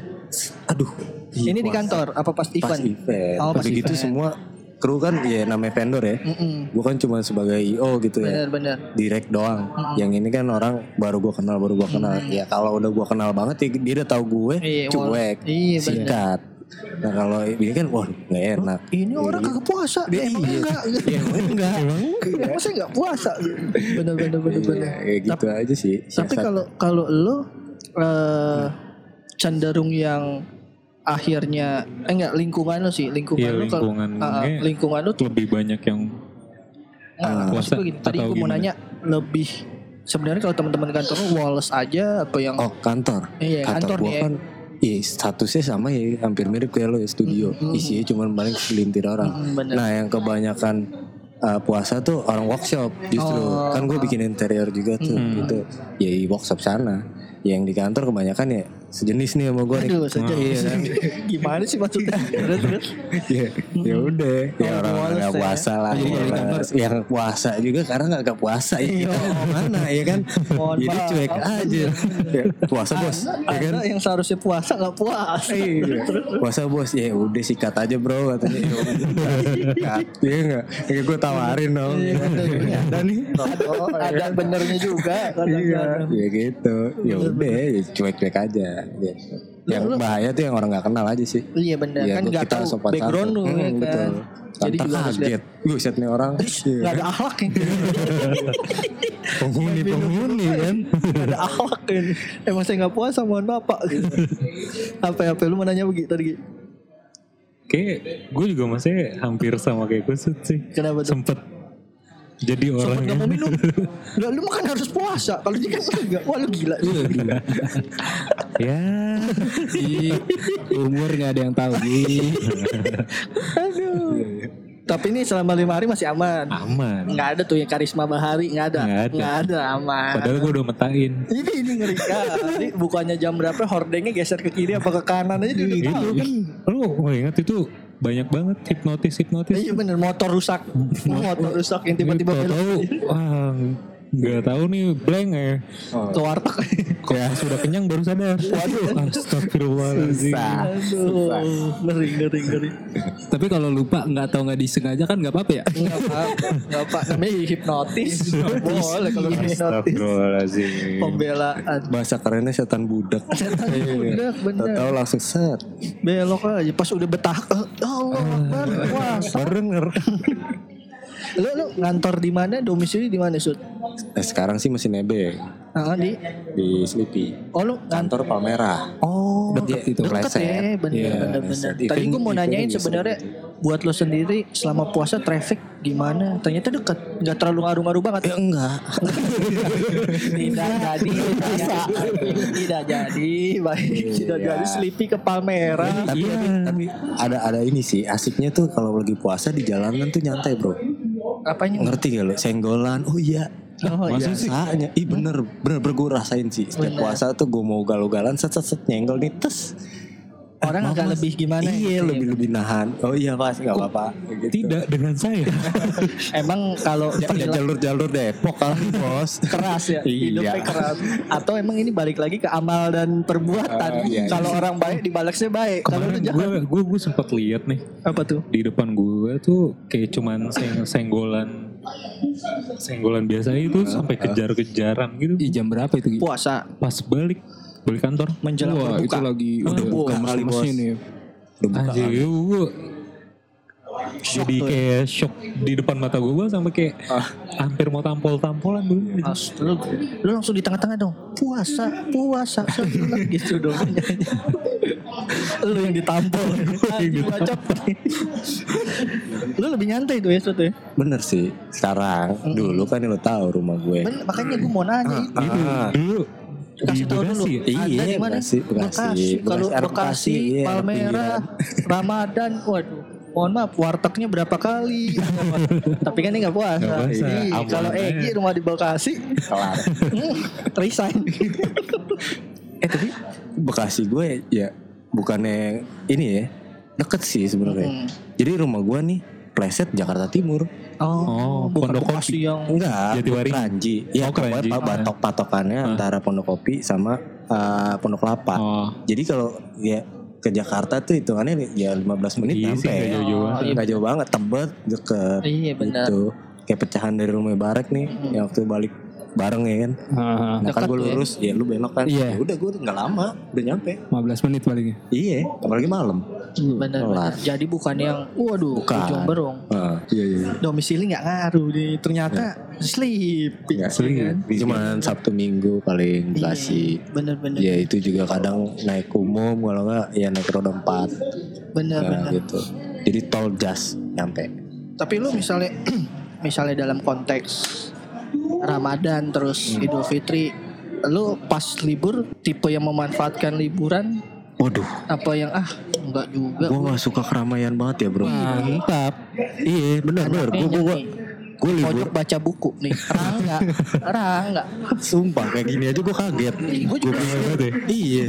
Aduh. iya, Ini di puasa. kantor apa pas Pas event? event. Oh, pas Udah gitu event. semua kru kan ya namanya vendor ya. Mm-mm. Gue kan cuma sebagai IO gitu ya. Bener-bener. direct doang. Yang ini kan orang baru gua kenal baru gua kenal. Ya kalau udah gua kenal banget ya dia udah tahu gue Iya, cuek, iya, bener. Nah kalau ini kan wah nggak enak. Ini orang kagak puasa. Dia emang iya. enggak. Iya, emang enggak. Emang saya enggak puasa. Bener-bener bener-bener. Iya, kayak gitu aja sih. Tapi kalau kalau lu eh, cenderung yang akhirnya eh enggak lingkungan lu sih lingkungan Iya, lu kalau lingkungannya ah, ah, lingkungan lu tuh lebih banyak yang enggak, puasa gue gini, tadi atau gue mau gimana? nanya lebih sebenarnya kalau teman-teman kantor lu Wallace aja atau yang oh kantor. Iya, kantor gua nih ya. kan Iya statusnya sama ya hampir mirip kayak lo ya studio isinya cuma paling segelintir orang. Mm, bener. Nah yang kebanyakan uh, puasa tuh orang workshop justru Oh. kan gue bikin interior juga tuh gitu ya workshop sana yang di kantor kebanyakan ya sejenis nih sama gue nih. Aduh, saja. iya kan? Gimana sih maksudnya? Terus terus. ya ya udah. Ya Oh, orang nggak ya. puasa lah Iya, iya, males. yang puasa juga karena nggak puasa ya. Kita mau mana ya kan? Mohon jadi cuek aja. Ya, puasa bos. Ya kan? yang seharusnya puasa nggak puasa. Iya, puasa bos. Ya udah sikat aja bro katanya. Ya iya nggak? Ya gue tawarin dong. Iya, Ya, ada nih. Oh, ada benernya juga iya ya gitu. Ya udah ya cuek-cuek aja gitu. yang bahaya tuh yang orang nggak kenal aja sih Iya bener Iya, kan nggak kita tahu sopan background lu santun. ya Hmm, kan. betul. Jadi Ntar juga kaget buset nih orang Iya. nggak ada akhlak ya. penghuni penghuni kan Nggak ada akhlak kan. Emang saya nggak puasa mohon bapak. Gitu. apa apa lu mau nanya begitu tadi? Kayak gue juga masih hampir sama kayak kusut sih. Kenapa tuh? Sempet jadi orang Nggak mau yang minum. Lah lu makan harus puasa. Kalau dia kan enggak. Wah lu gila. gila. ya umur nggak ada yang tahu. Aduh. Tapi ini selama lima hari masih aman. aman. Nggak ada tuh yang karisma bahari nggak ada. Nggak ada. Nggak ada aman. Padahal gue udah metain. Ini ini ngeri kali. Bukannya jam berapa hordengnya geser ke kiri apa ke kanan aja udah Itu tahu. kan, lu oh, ingat itu banyak banget hipnotis hipnotis. Iya bener motor rusak. Motor rusak yang tiba-tiba Tahu, wah Nggak tahu nih blank ya. Ke warteg. Kok sudah kenyang baru sadar. Waduh. Astagfirullahaladzim. Aduh, ngeri ngeri ngeri. Tapi kalau lupa nggak tahu nggak disengaja kan nggak apa-apa ya. Enggak apa, enggak apa. Namanya hipnotis. Boleh kalau hipnotis. Astagfirullahaladzim. Pembelaan. Bahasa kerennya setan budak. Budak bener. Tahu langsung set. Belok aja pas udah betah. eh, Allah Akbar. Wah, Baru denger. lu lu ngantor di mana? Domisili di mana, Sud? Eh, sekarang sih masih nebeng Ah, di di Sleepy. Oh, lu ngantor Kantor Palmerah. Oh, Deket itu. Deket ya, bener, Iya, bener, bener. Tadi gue mau nanyain sebenarnya buat lo sendiri selama puasa traffic gimana? Ternyata deket, nggak terlalu ngaruh-ngaruh banget. Ya enggak. tidak jadi, tidak jadi, baik, tidak Iya. jadi Sleepy ke Palmerah. tapi, tapi, tapi ada ada ini sih asiknya tuh kalau lagi puasa di jalanan tuh nyantai bro. Apanya? Ngerti gak lo? Senggolan. Oh iya. Oh, iya. Biasanya, ih bener, bener, bener gue rasain sih. Setiap Bener. puasa tuh gue mau galau-galan, set, set, set, nyenggol nih, tes. Orang agak lebih gimana? Iya, gitu ya? lebih lebih nahan. Oh iya pas, nggak apa-apa. Gitu. Tidak dengan saya. Emang kalau Pada jalur-jalur Depok kali bos. keras ya, hidupnya Iya. keras. Atau emang ini balik lagi ke amal dan perbuatan. Ah, iya, kalau orang baik dibalasnya baik. Kalau jahat gue gue sempat lihat nih apa tuh? di depan gue tuh kayak cuman seng senggolan senggolan biasa itu sampai kejar-kejaran gitu. Ih, jam berapa itu? Puasa Pas balik balik kantor. menjelang Wah, berbuka. itu lagi udah buka kali, Bos. ya. Udah buka Anjir, kali. gue jadi kayak shock di depan mata gue sampai kayak hampir mau tampol-tampolan dulu. Mas, lu, lu langsung di tengah-tengah dong. Puasa, puasa, sebelah gitu dong. lu yang ditampol. Bacot. lu lebih nyantai tuh ya, Sud ya. Bener sih. Sekarang, dulu kan lo tahu rumah gue. Ben, makanya gue mau nanya itu. Ah, Dulu di Kasih tahu dulu. Ya? Iya, Ada di mana? Bekasi, Bekasi. Kalau Bekasi, anak Bekasi, Bekasi, iya, Palmerah, Ramadan, waduh. Mohon maaf, wartegnya berapa kali? Tapi kan ini nggak puasa. Nggak puasa, Jadi, aman Kalau. Egi rumah di Bekasi, kelar. hmm, resign. eh tapi Bekasi gue ya bukannya ini ya deket sih sebenarnya. Hmm. Jadi rumah gue nih pleset Jakarta Timur. Oh, bukan Pondok Bekasi yang Enggak, Jatiwaringin. Keranji. Ya, Oh, pokoknya Keranji. pa- batok patokannya antara Pondok Kopi sama eh, Pondok Kelapa. Oh, Jadi kalau ya ke Jakarta tuh hitungannya ya 15 menit Iya sih, nyampe. nggak jauh-jauh banget. Nggak jauh banget, tebet, deket. Iya benar. Gitu. Kayak pecahan dari rumah Barek nih, yang waktu balik bareng ya kan. Ah, Nah kan gue ya. lurus, ya lu belok kan. Iya. Ya udah gue nggak lama, udah nyampe. 15 menit palingnya. Iya, apalagi malam. Benar, benar. Jadi bukan yang waduh Bukan. ujung berong. Ah, iya iya. Domisili nggak ngaruh nih. Ternyata sleep. Iya, Cuman Sabtu Minggu paling kasih. Bener-bener. Ya itu juga kadang naik umum kalau enggak ya naik roda 4 Bener-bener. nah, gitu. Jadi tol jas nyampe. Tapi lu misalnya misalnya dalam konteks Ramadan terus Hmm. Idul Fitri, lu pas libur tipe yang memanfaatkan liburan Waduh, apa yang ah enggak juga. gue gak suka keramaian banget ya bro. Mantap. Iya bener bener. Gue gue gue libur. Pojok baca buku nih. Rangga, Rangga. Sumpah kayak gini aja gue kaget. Gue juga Iya,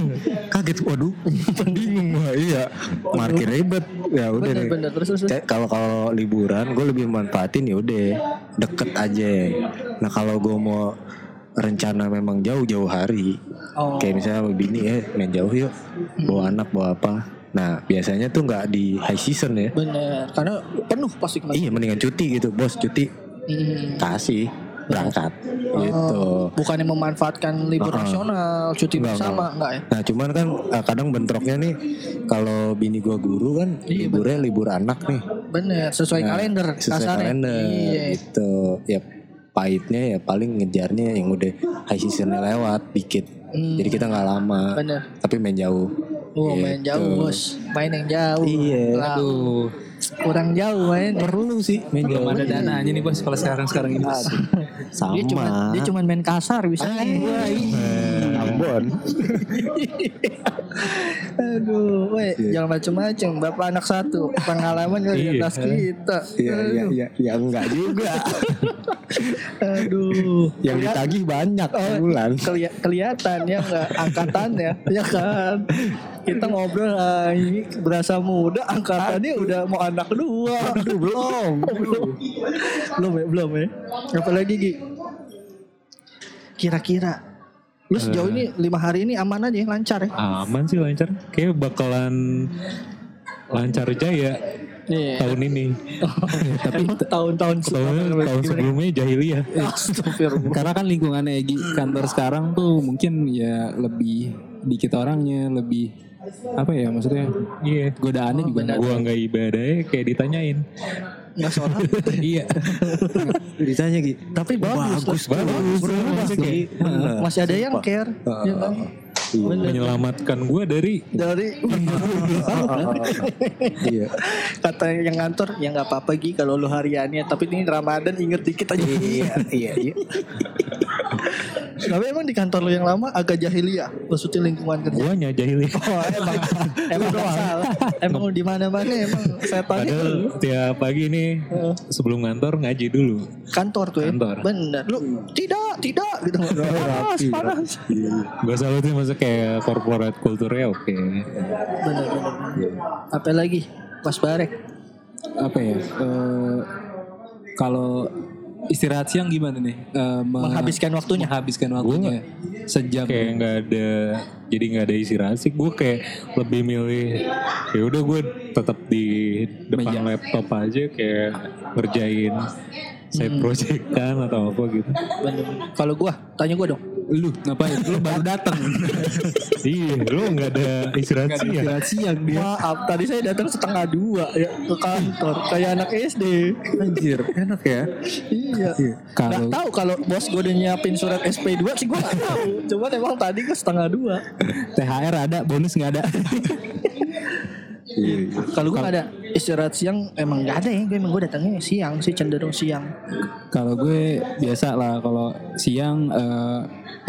kaget. Waduh, bingung gue. Iya, parkir ribet. Ya udah deh. bener-bener terus Kalau kalau liburan gue lebih manfaatin ya udah deket aja. Nah kalau gue mau rencana memang jauh-jauh hari, Oh. kayak misalnya bini eh main jauh yuk, bawa anak bawa apa. Nah biasanya tuh nggak di high season ya. Bener, karena penuh pasti kemarin. Iya mendingan cuti gitu, bos cuti Hmm. kasih berangkat gitu. Oh, bukannya memanfaatkan libur Uh-uh. nasional, cuti Enggak, bersama, enggak ya? Nah cuman kan eh, kadang bentroknya nih kalau bini gua guru kan Iya, liburnya libur anak nih Bener, sesuai Nah, kalender, sesuai kasarnya. kalender Iya. gitu ya pahitnya ya paling ngejarnya yang udah high seasonnya lewat dikit Hmm. jadi kita nggak lama Bener. tapi main jauh Oh, main Gitu. jauh, Bos. Main yang jauh. Iya. Lah, kurang jauh main. perlu sih main jauh Belum ada dananya nih bos kalau sekarang sekarang ini. Sama Dia cuma dia cuma main kasar bisa. Wah, ih. Ambon Aduh, weh, Iya. jangan macem-macem. Bapak anak satu, pengalaman di Iya. atas kita. Iya iya iya ya enggak juga Aduh. yang ditagih banyak Oh, bulan Kelia- kelihatan ya enggak angkatannya ya kan kita ngobrol ah, ini berasa muda angkatannya udah mau anak kedua belum belum belum ya belum ya apalagi Gi kira-kira lu sejauh ini lima hari ini aman aja lancar ya Aman sih lancar. Kayak bakalan lancar jaya Iya. tahun ini. tapi tahun-tahun Tahun, tahun sebelumnya jahiliyah. Karena kan lingkungannya Egi kantor sekarang tuh mungkin ya lebih dikit orangnya, lebih apa ya maksudnya Iya. godaannya juga nggak- Gua nggak ibadahnya kayak ditanyain. Nggak sholat. Iya. Ditanya Gi. tapi bagus, Bagus, bagus, bagus, masih ada yang care. Ya kan? Menyelamatkan gua dari dari Iya. kata yang ngantor ya nggak apa-apa Gi kalau lu hariannya. Tapi ini Ramadan inget dikit aja. Iya, iya, iya. tapi emang di kantor lu yang lama agak jahiliyah maksudnya lingkungan kerja. Guanya jahiliyah. oh emang. Emang salah. Emang di mana mana emang setannya Padahal tiap pagi nih sebelum ngantor ngaji dulu. kantor tuh ya? Kantor. bener. Lu tidak tidak gitu. Panas panas. Gue selalu tuh maksudnya kayak corporate culture-nya oke. bener bener apa lagi Mas Barek. Apa ya? eh, kalau istirahat siang gimana nih? Eh, me- menghabiskan waktunya menghabiskan waktunya sejam. Kayak nggak ada jadi nggak ada istirahat sih. Gue kayak lebih milih ya udah gue tetap di depan Meja. laptop aja kayak ngerjain side project kan atau apa gitu. kalau gua tanya gua dong Lu ngapain? Lu baru datang. iya, lu nggak ada istirahat ya. istirahat siang dia. Maaf, tadi saya datang setengah dua ya ke kantor kayak anak SD. Anjir, enak ya. Iya. Gak Kalau tahu kalau bos gue udah nyiapin surat SP2 sih gue gak tahu. Cuman emang tadi gue setengah dua. THR ada, bonus nggak ada. Kalau gue gak ada istirahat siang emang gak ada ya. Gue emang gue datangnya siang sih cenderung siang. Kalau gue biasa lah kalau siang eh,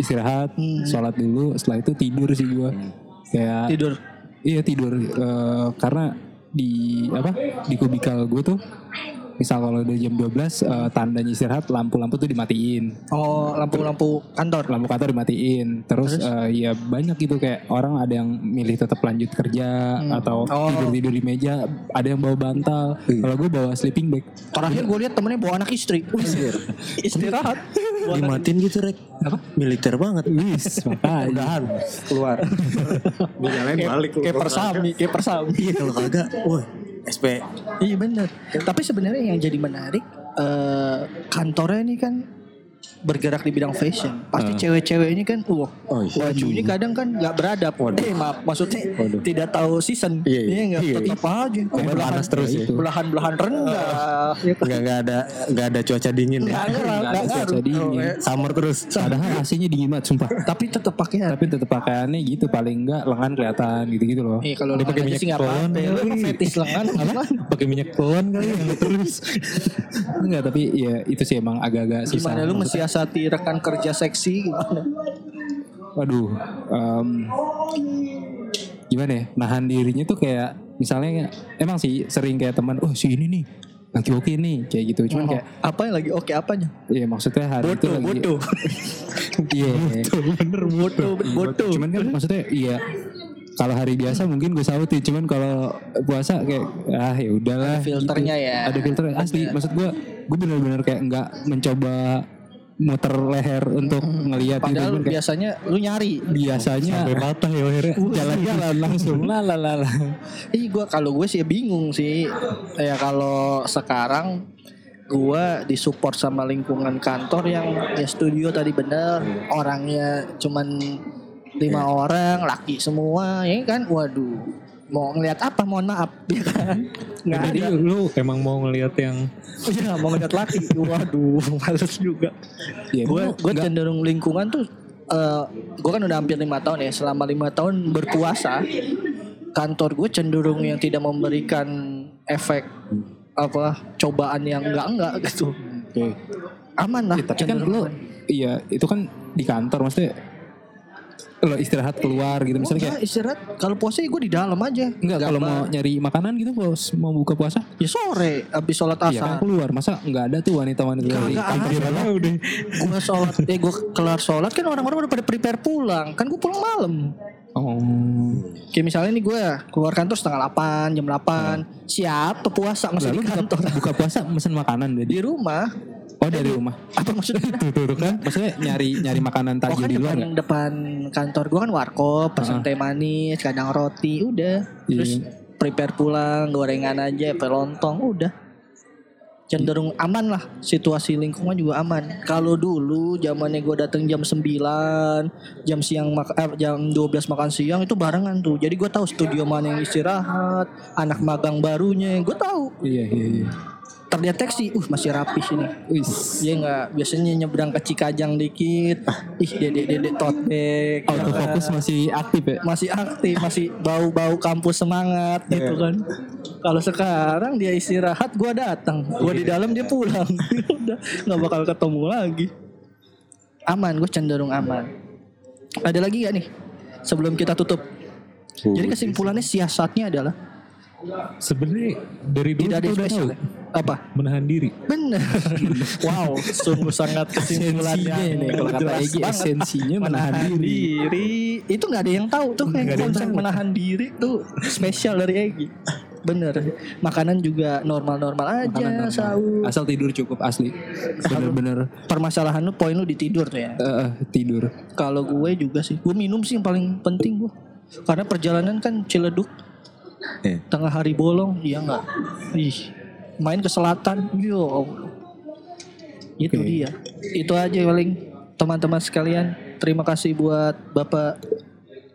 istirahat, sholat dulu, setelah itu tidur sih gue. Kayak Tidur. iya tidur Eh, karena di apa di kubikal gue tuh misal kalau udah jam 12 eh, tandanya istirahat lampu-lampu tuh dimatiin Oh lampu-lampu kantor. lampu kantor dimatiin terus, eh, ya banyak gitu kayak orang ada yang milih tetap lanjut kerja atau Oh. tidur tidur di meja ada yang bawa bantal kalau gue bawa sleeping bag Terakhir gue lihat temennya bawa anak istri. Istirahat. Bawa anak- Dimatiin gitu, Rek. Apa? Militer banget. wis makanya Keluar. Dinyalain balik. Kayak persami, kayak persami. Iya, kalau kagak, wah, SP. Iya benar. Tapi sebenarnya yang jadi menarik eh kantornya ini kan bergerak di bidang fashion. Pasti cewek-cewek ini kan, wah, Oh, iya. bajunya kadang kan nggak beradab. Eh maaf, maksudnya tidak tahu season. Iya, iya. nggak Iya, tetap aja. Obat panas terus ya. Belahan-belahan rendah. Ya kan? Enggak enggak ada enggak ada cuaca dingin ya. Nggak ada, nggak ada nggak cuaca dingin. Oh, eh, Summer terus. padahal AC-nya dingin banget sumpah Tapi tetap pakai tapi tetap pakaiannya gitu paling enggak lengan kelihatan gitu-gitu loh Iya kalau Dia lengan pakai aja minyak sih nggak kolon. apa-apa. Lu fetis lengan apa? Pakai minyak telon kali yang terus. enggak tapi ya itu sih emang agak-agak susah Gimana lu mensiasati rekan kerja seksi gimana? Waduh, em, gimana ya? Nahan dirinya tuh kayak misalnya emang sih sering kayak teman, oh si ini nih lagi oke nih kayak gitu. Cuman kayak Apa yang lagi oke apanya? ya maksudnya hari itu Bodoh, lagi bodoh. Iya. Bener bodoh, bodoh. Cuman kan maksudnya iya kalau hari biasa mungkin gue sauti, cuman kalau puasa kayak ah ya udahlah. Ada filternya ya. Ada filter asli. Maksud gue, gue benar-benar kayak nggak mencoba muter leher untuk ngelihat. Padahal kayak biasanya lu nyari. biasanya Sampai patah ya akhirnya. jalan-jalan langsung lah lah lah lah. Ih gua kalau gue sih bingung sih. Ya kalau sekarang gua disupport sama lingkungan kantor yang ya studio tadi bener orangnya cuman lima orang laki semua ya kan waduh mau ngelihat apa? Mohon maaf. Ya kan? Nggak Jadi ada. lu emang mau ngelihat yang ya mau ngeliat laki. Waduh males juga. Ya, gue gue cenderung lingkungan tuh eh gue kan udah hampir lima tahun ya selama lima tahun berpuasa kantor gue cenderung yang tidak memberikan efek apa cobaan yang enggak enggak gitu. Oke. aman lah Tapi kan aman. iya itu kan di kantor maksudnya lo istirahat keluar gitu Oh, misalnya kayak istirahat kalau puasa gue di dalam aja enggak kalau mau nyari makanan gitu bos mau buka puasa ya sore habis sholat iya kan asar keluar masa enggak ada tuh wanita-wanita dari Kagak kantor ada. udah gue sholat eh gue kelar sholat kan orang-orang udah pada prepare pulang kan gue pulang malam Oh. Kayak misalnya nih gue keluar kantor setengah 8, jam 8. Siapa puasa masih Lalu di buka, kantor? buka puasa mesen makanan Di jadi. rumah. Oh dari rumah. Apa maksudnya? Tuh, tuh, tuh, kan? Maksudnya nyari nyari makanan Oh tajil kan di luar depan, depan kantor gue kan warkop, pesen Heeh. teh manis, kadang roti, udah. Terus Iya. prepare pulang, gorengan aja, pelontong, udah. Cenderung aman lah, situasi lingkungan juga aman. Kalau dulu zamannya gue datang jam 9, jam siang mak eh, jam 12 makan siang itu barengan tuh. Jadi gue tahu studio mana yang istirahat, anak magang barunya, gue tahu. Iya iya iya. Terdeteksi, uh masih rapi sini. Wis. Dia nggak biasanya nyebrang ke Cikajang dikit. Ih, dede dede tote bag. Autofocus masih aktif ya. masih aktif, masih bau-bau kampus semangat gitu kan. Kalau sekarang dia istirahat, gua datang. Gua di dalam dia pulang. Udah nggak bakal ketemu lagi. Aman, gue cenderung aman. Ada lagi gak nih? Sebelum kita tutup. Jadi kesimpulannya siasatnya adalah Sebenarnya dari dulu tidak ada spesial. Apa? menahan diri. Bener. wow, sungguh sangat kesimpulannya Esensinya ini kalau kata banget. esensinya menahan diri. diri. Itu nggak ada yang tahu tuh kayak konsep menahan diri tuh spesial dari Egy. Bener. Makanan juga normal-normal aja Makanan normal. sahur. Asal tidur cukup asli. Bener-bener Permasalahan lu poin lu di tidur tuh ya. eh, eh, tidur. Kalau gue juga sih, gue minum sih yang paling penting gue. Karena perjalanan kan Ciledug, Iya. tengah hari bolong, iya nggak? Ih, main ke selatan, yo. Itu Oke. dia. Itu aja paling teman-teman sekalian. Terima kasih buat Bapak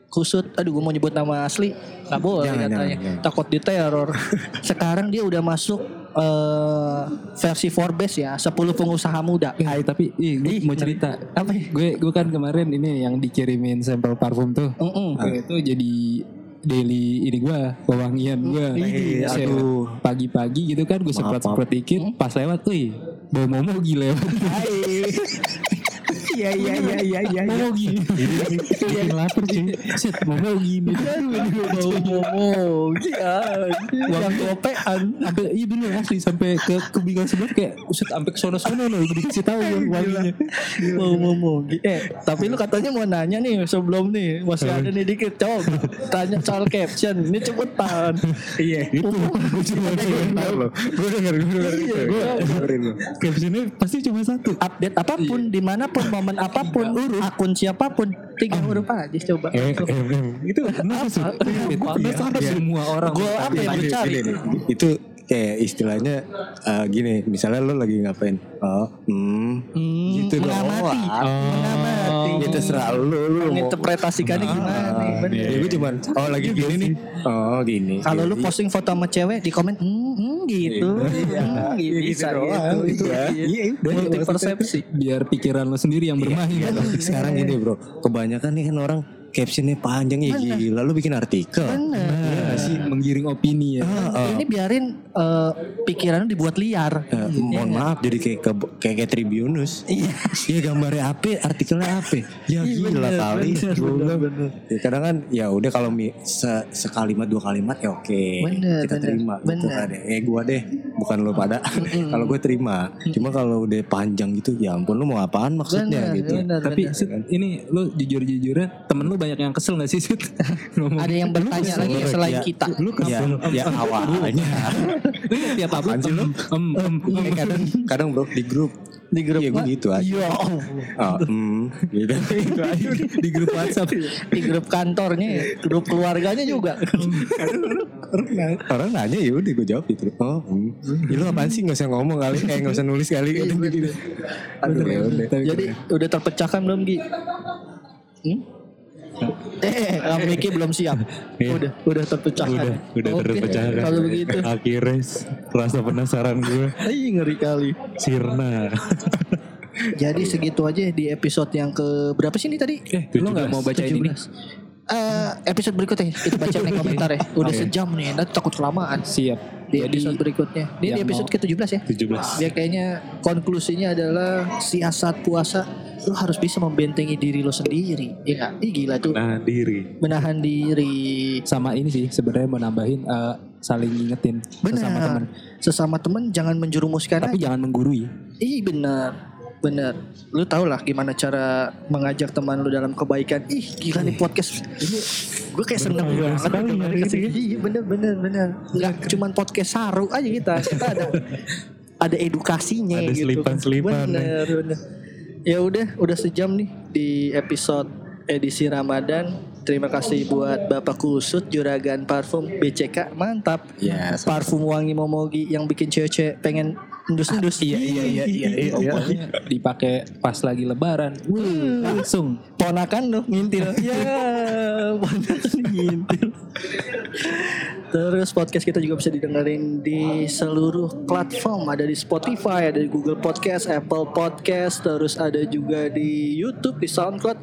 Kusut. Aduh, gue mau nyebut nama asli, nggak boleh Jangan, katanya. jangan, jangan. Takut diteror. Sekarang dia udah masuk eh, versi Forbes ya, 10 pengusaha muda. Eh, tapi ih, gue Ih, mau cerita. Apa ya? Gue gue kan kemarin ini yang dikirimin sampel parfum tuh. Mm-mm. Gue itu jadi daily ini gue pewangian gue Ih, aduh. pagi-pagi gitu kan gue semprot semprot dikit pas lewat wih bau momo gila Iya iya iya iya iya. momo gini bikin lapar cuy set momo gini Bau momo. Iya. Gopean. sampai iya bener asli sampai ke kebingungan sebelah kayak set sampai ke sono sono loh dikasih tahu wanginya Bau momo. Eh, tapi lu katanya mau nanya nih sebelum nih. Masih ada nih dikit. Coba tanya soal caption. Ini cepetan. Iya itu. Gue denger lo. Gue denger, gue denger. Iya, Gue gua- dengerin lo. captionnya pasti cuma satu Update apa pun, di mana pun, momen apa pun, akun siapa pun, tiga huruf aja coba. Eh, eh, eh, itu kenapa sih? gue penasaran semua orang Gue apa yang nih. Itu kayak istilahnya eh, gini. Misalnya lo lagi ngapain? Oh, hmm, Hmm, gitu dong. mengamati, Wah, mengamati. Ya terserah lu, lu mau Menginterpretasikannya gimana nih? bener. Ya gue cuman oh lagi gini nih. Oh gini. Kalau lu Iya. posting foto sama cewek di komen hmm, hmm, gitu. Hmm, gitu, bisa gitu. iya. Iya, udah. Multi persepsi. biar pikiran lo sendiri yang bermain Iya, tapi sekarang gini bro, kebanyakan nih kan orang captionnya panjang ya gila, lu bikin artikel. Bener. Iya sih? menggiring opini ya Ini biarin eh, pikiran dibuat liar. Eh, mohon maaf jadi kayak ke, kayak, kayak Tribunus. Iya. Iya gambarnya apa, artikelnya apa? Ya Iya, gila kali. bener, bener, Ya, kadang kan ya udah kalau se- sekalimat dua kalimat ya oke. Bener, kita bener, terima gitu bener. kan. Eh gua deh, bukan lo pada. kalau gue terima. Cuma kalau udah panjang gitu ya ampun lu mau apaan maksudnya Bener, gitu. bener, tapi bener. Sud, ini lu jujur-jujurnya temen lu banyak yang kesel gak sih Sud? Ngomong. Ada yang bertanya lagi selain Ya, kita. Lu ya, ya awalnya. tiap apa sih lu? em, em, em. Eh, kadang kadang bro di grup Di grup Iya gue gitu aja. Iya. Oh, hmm, gitu. di grup WhatsApp Di grup kantornya, ya, grup keluarganya juga. Orang nanya ya udah gue jawab gitu. Oh, hmm. Ya, lu apaan sih nggak usah ngomong kali, eh nggak usah nulis kali. Gitu, gitu. Aduh, ya udah. Jadi udah terpecahkan belum Gi? Hmm? Eh, Miki belum siap. Udah, udah terpecahkan. Udah, udah Oke, terpecahkan. Kalau begitu, Akhirnya rasa penasaran gue Ih, ngeri kali. sirna. Jadi segitu aja di episode yang ke berapa sih ini tadi? eh lu gak mau bacain ini 17. Eh, episode berikutnya kita baca di komentar ya. Udah sejam nih, nanti takut kelamaan siap di jadi episode berikutnya. Ini di episode mau- ke-17 ya. 17. Dia kayaknya konklusinya adalah siasat puasa lu harus bisa membentengi diri lo sendiri. Iya nggak? Ih gila tuh. Nah diri. Menahan diri. sama ini sih sebenarnya mau nambahin eh, saling ngingetin sesama teman. Sesama teman jangan menjerumuskan tapi aja. jangan menggurui Ih benar. Bener. Lu tau lah gimana cara mengajak teman lu dalam kebaikan. Ih gila nih podcast. Ini gue kayak seneng Berfaedah banget sekali dengerin hari ke sini. Iya bener bener bener. Gak cuman podcast saru aja kita. Kita ada ada edukasinya Ada gitu. selipan-selipan. Bener bener. Ya udah udah sejam nih di episode edisi Ramadan. Terima kasih buat Bapak Kusut Juragan Parfum BCK mantap. Ya, Parfum wangi momogi yang bikin cewek-cewek pengen endus-endus. Iya iya iya iya. iya. Pokoknya dipakai pas lagi lebaran. Wuh, langsung. Ponakan lu ngintil. ya, ponakan ngintil. Terus podcast kita juga bisa didengerin di seluruh platform. Ada di Spotify, ada di Google Podcast, Apple Podcast, terus ada juga di YouTube, di SoundCloud.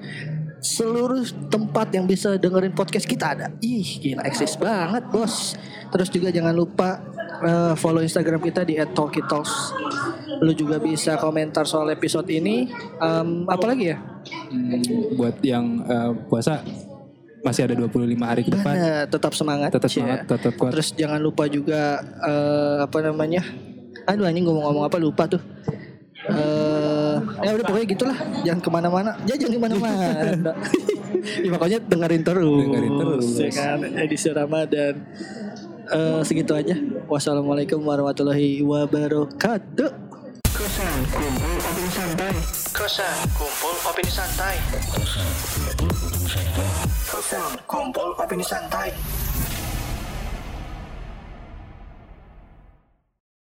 Seluruh tempat yang bisa dengerin podcast kita ada. Ih, gila eksis banget, Bos. Terus juga jangan lupa eh, follow Instagram kita di @talkitalks. Lu juga bisa komentar soal episode ini. Em, apa lagi ya? Hmm, buat yang eh, puasa masih ada 25 hari ke depan. Bener, tetap semangat. Tetap semangat, tetap kuat. Terus jangan lupa juga eh, apa namanya? Aduh anjing ngomong-ngomong apa lupa tuh. Eh, ya udah pokoknya gitulah. Jangan ke mana-mana. Ya jangan ke mana-mana. ya pokoknya dengerin terus. Dengerin terus. Ya kan edisi Ramadan. Eh, segitu aja. Wassalamualaikum warahmatullahi wabarakatuh. Kosan kumpul opini santai. Kosan kumpul opini santai. Kosan kumpul opini santai.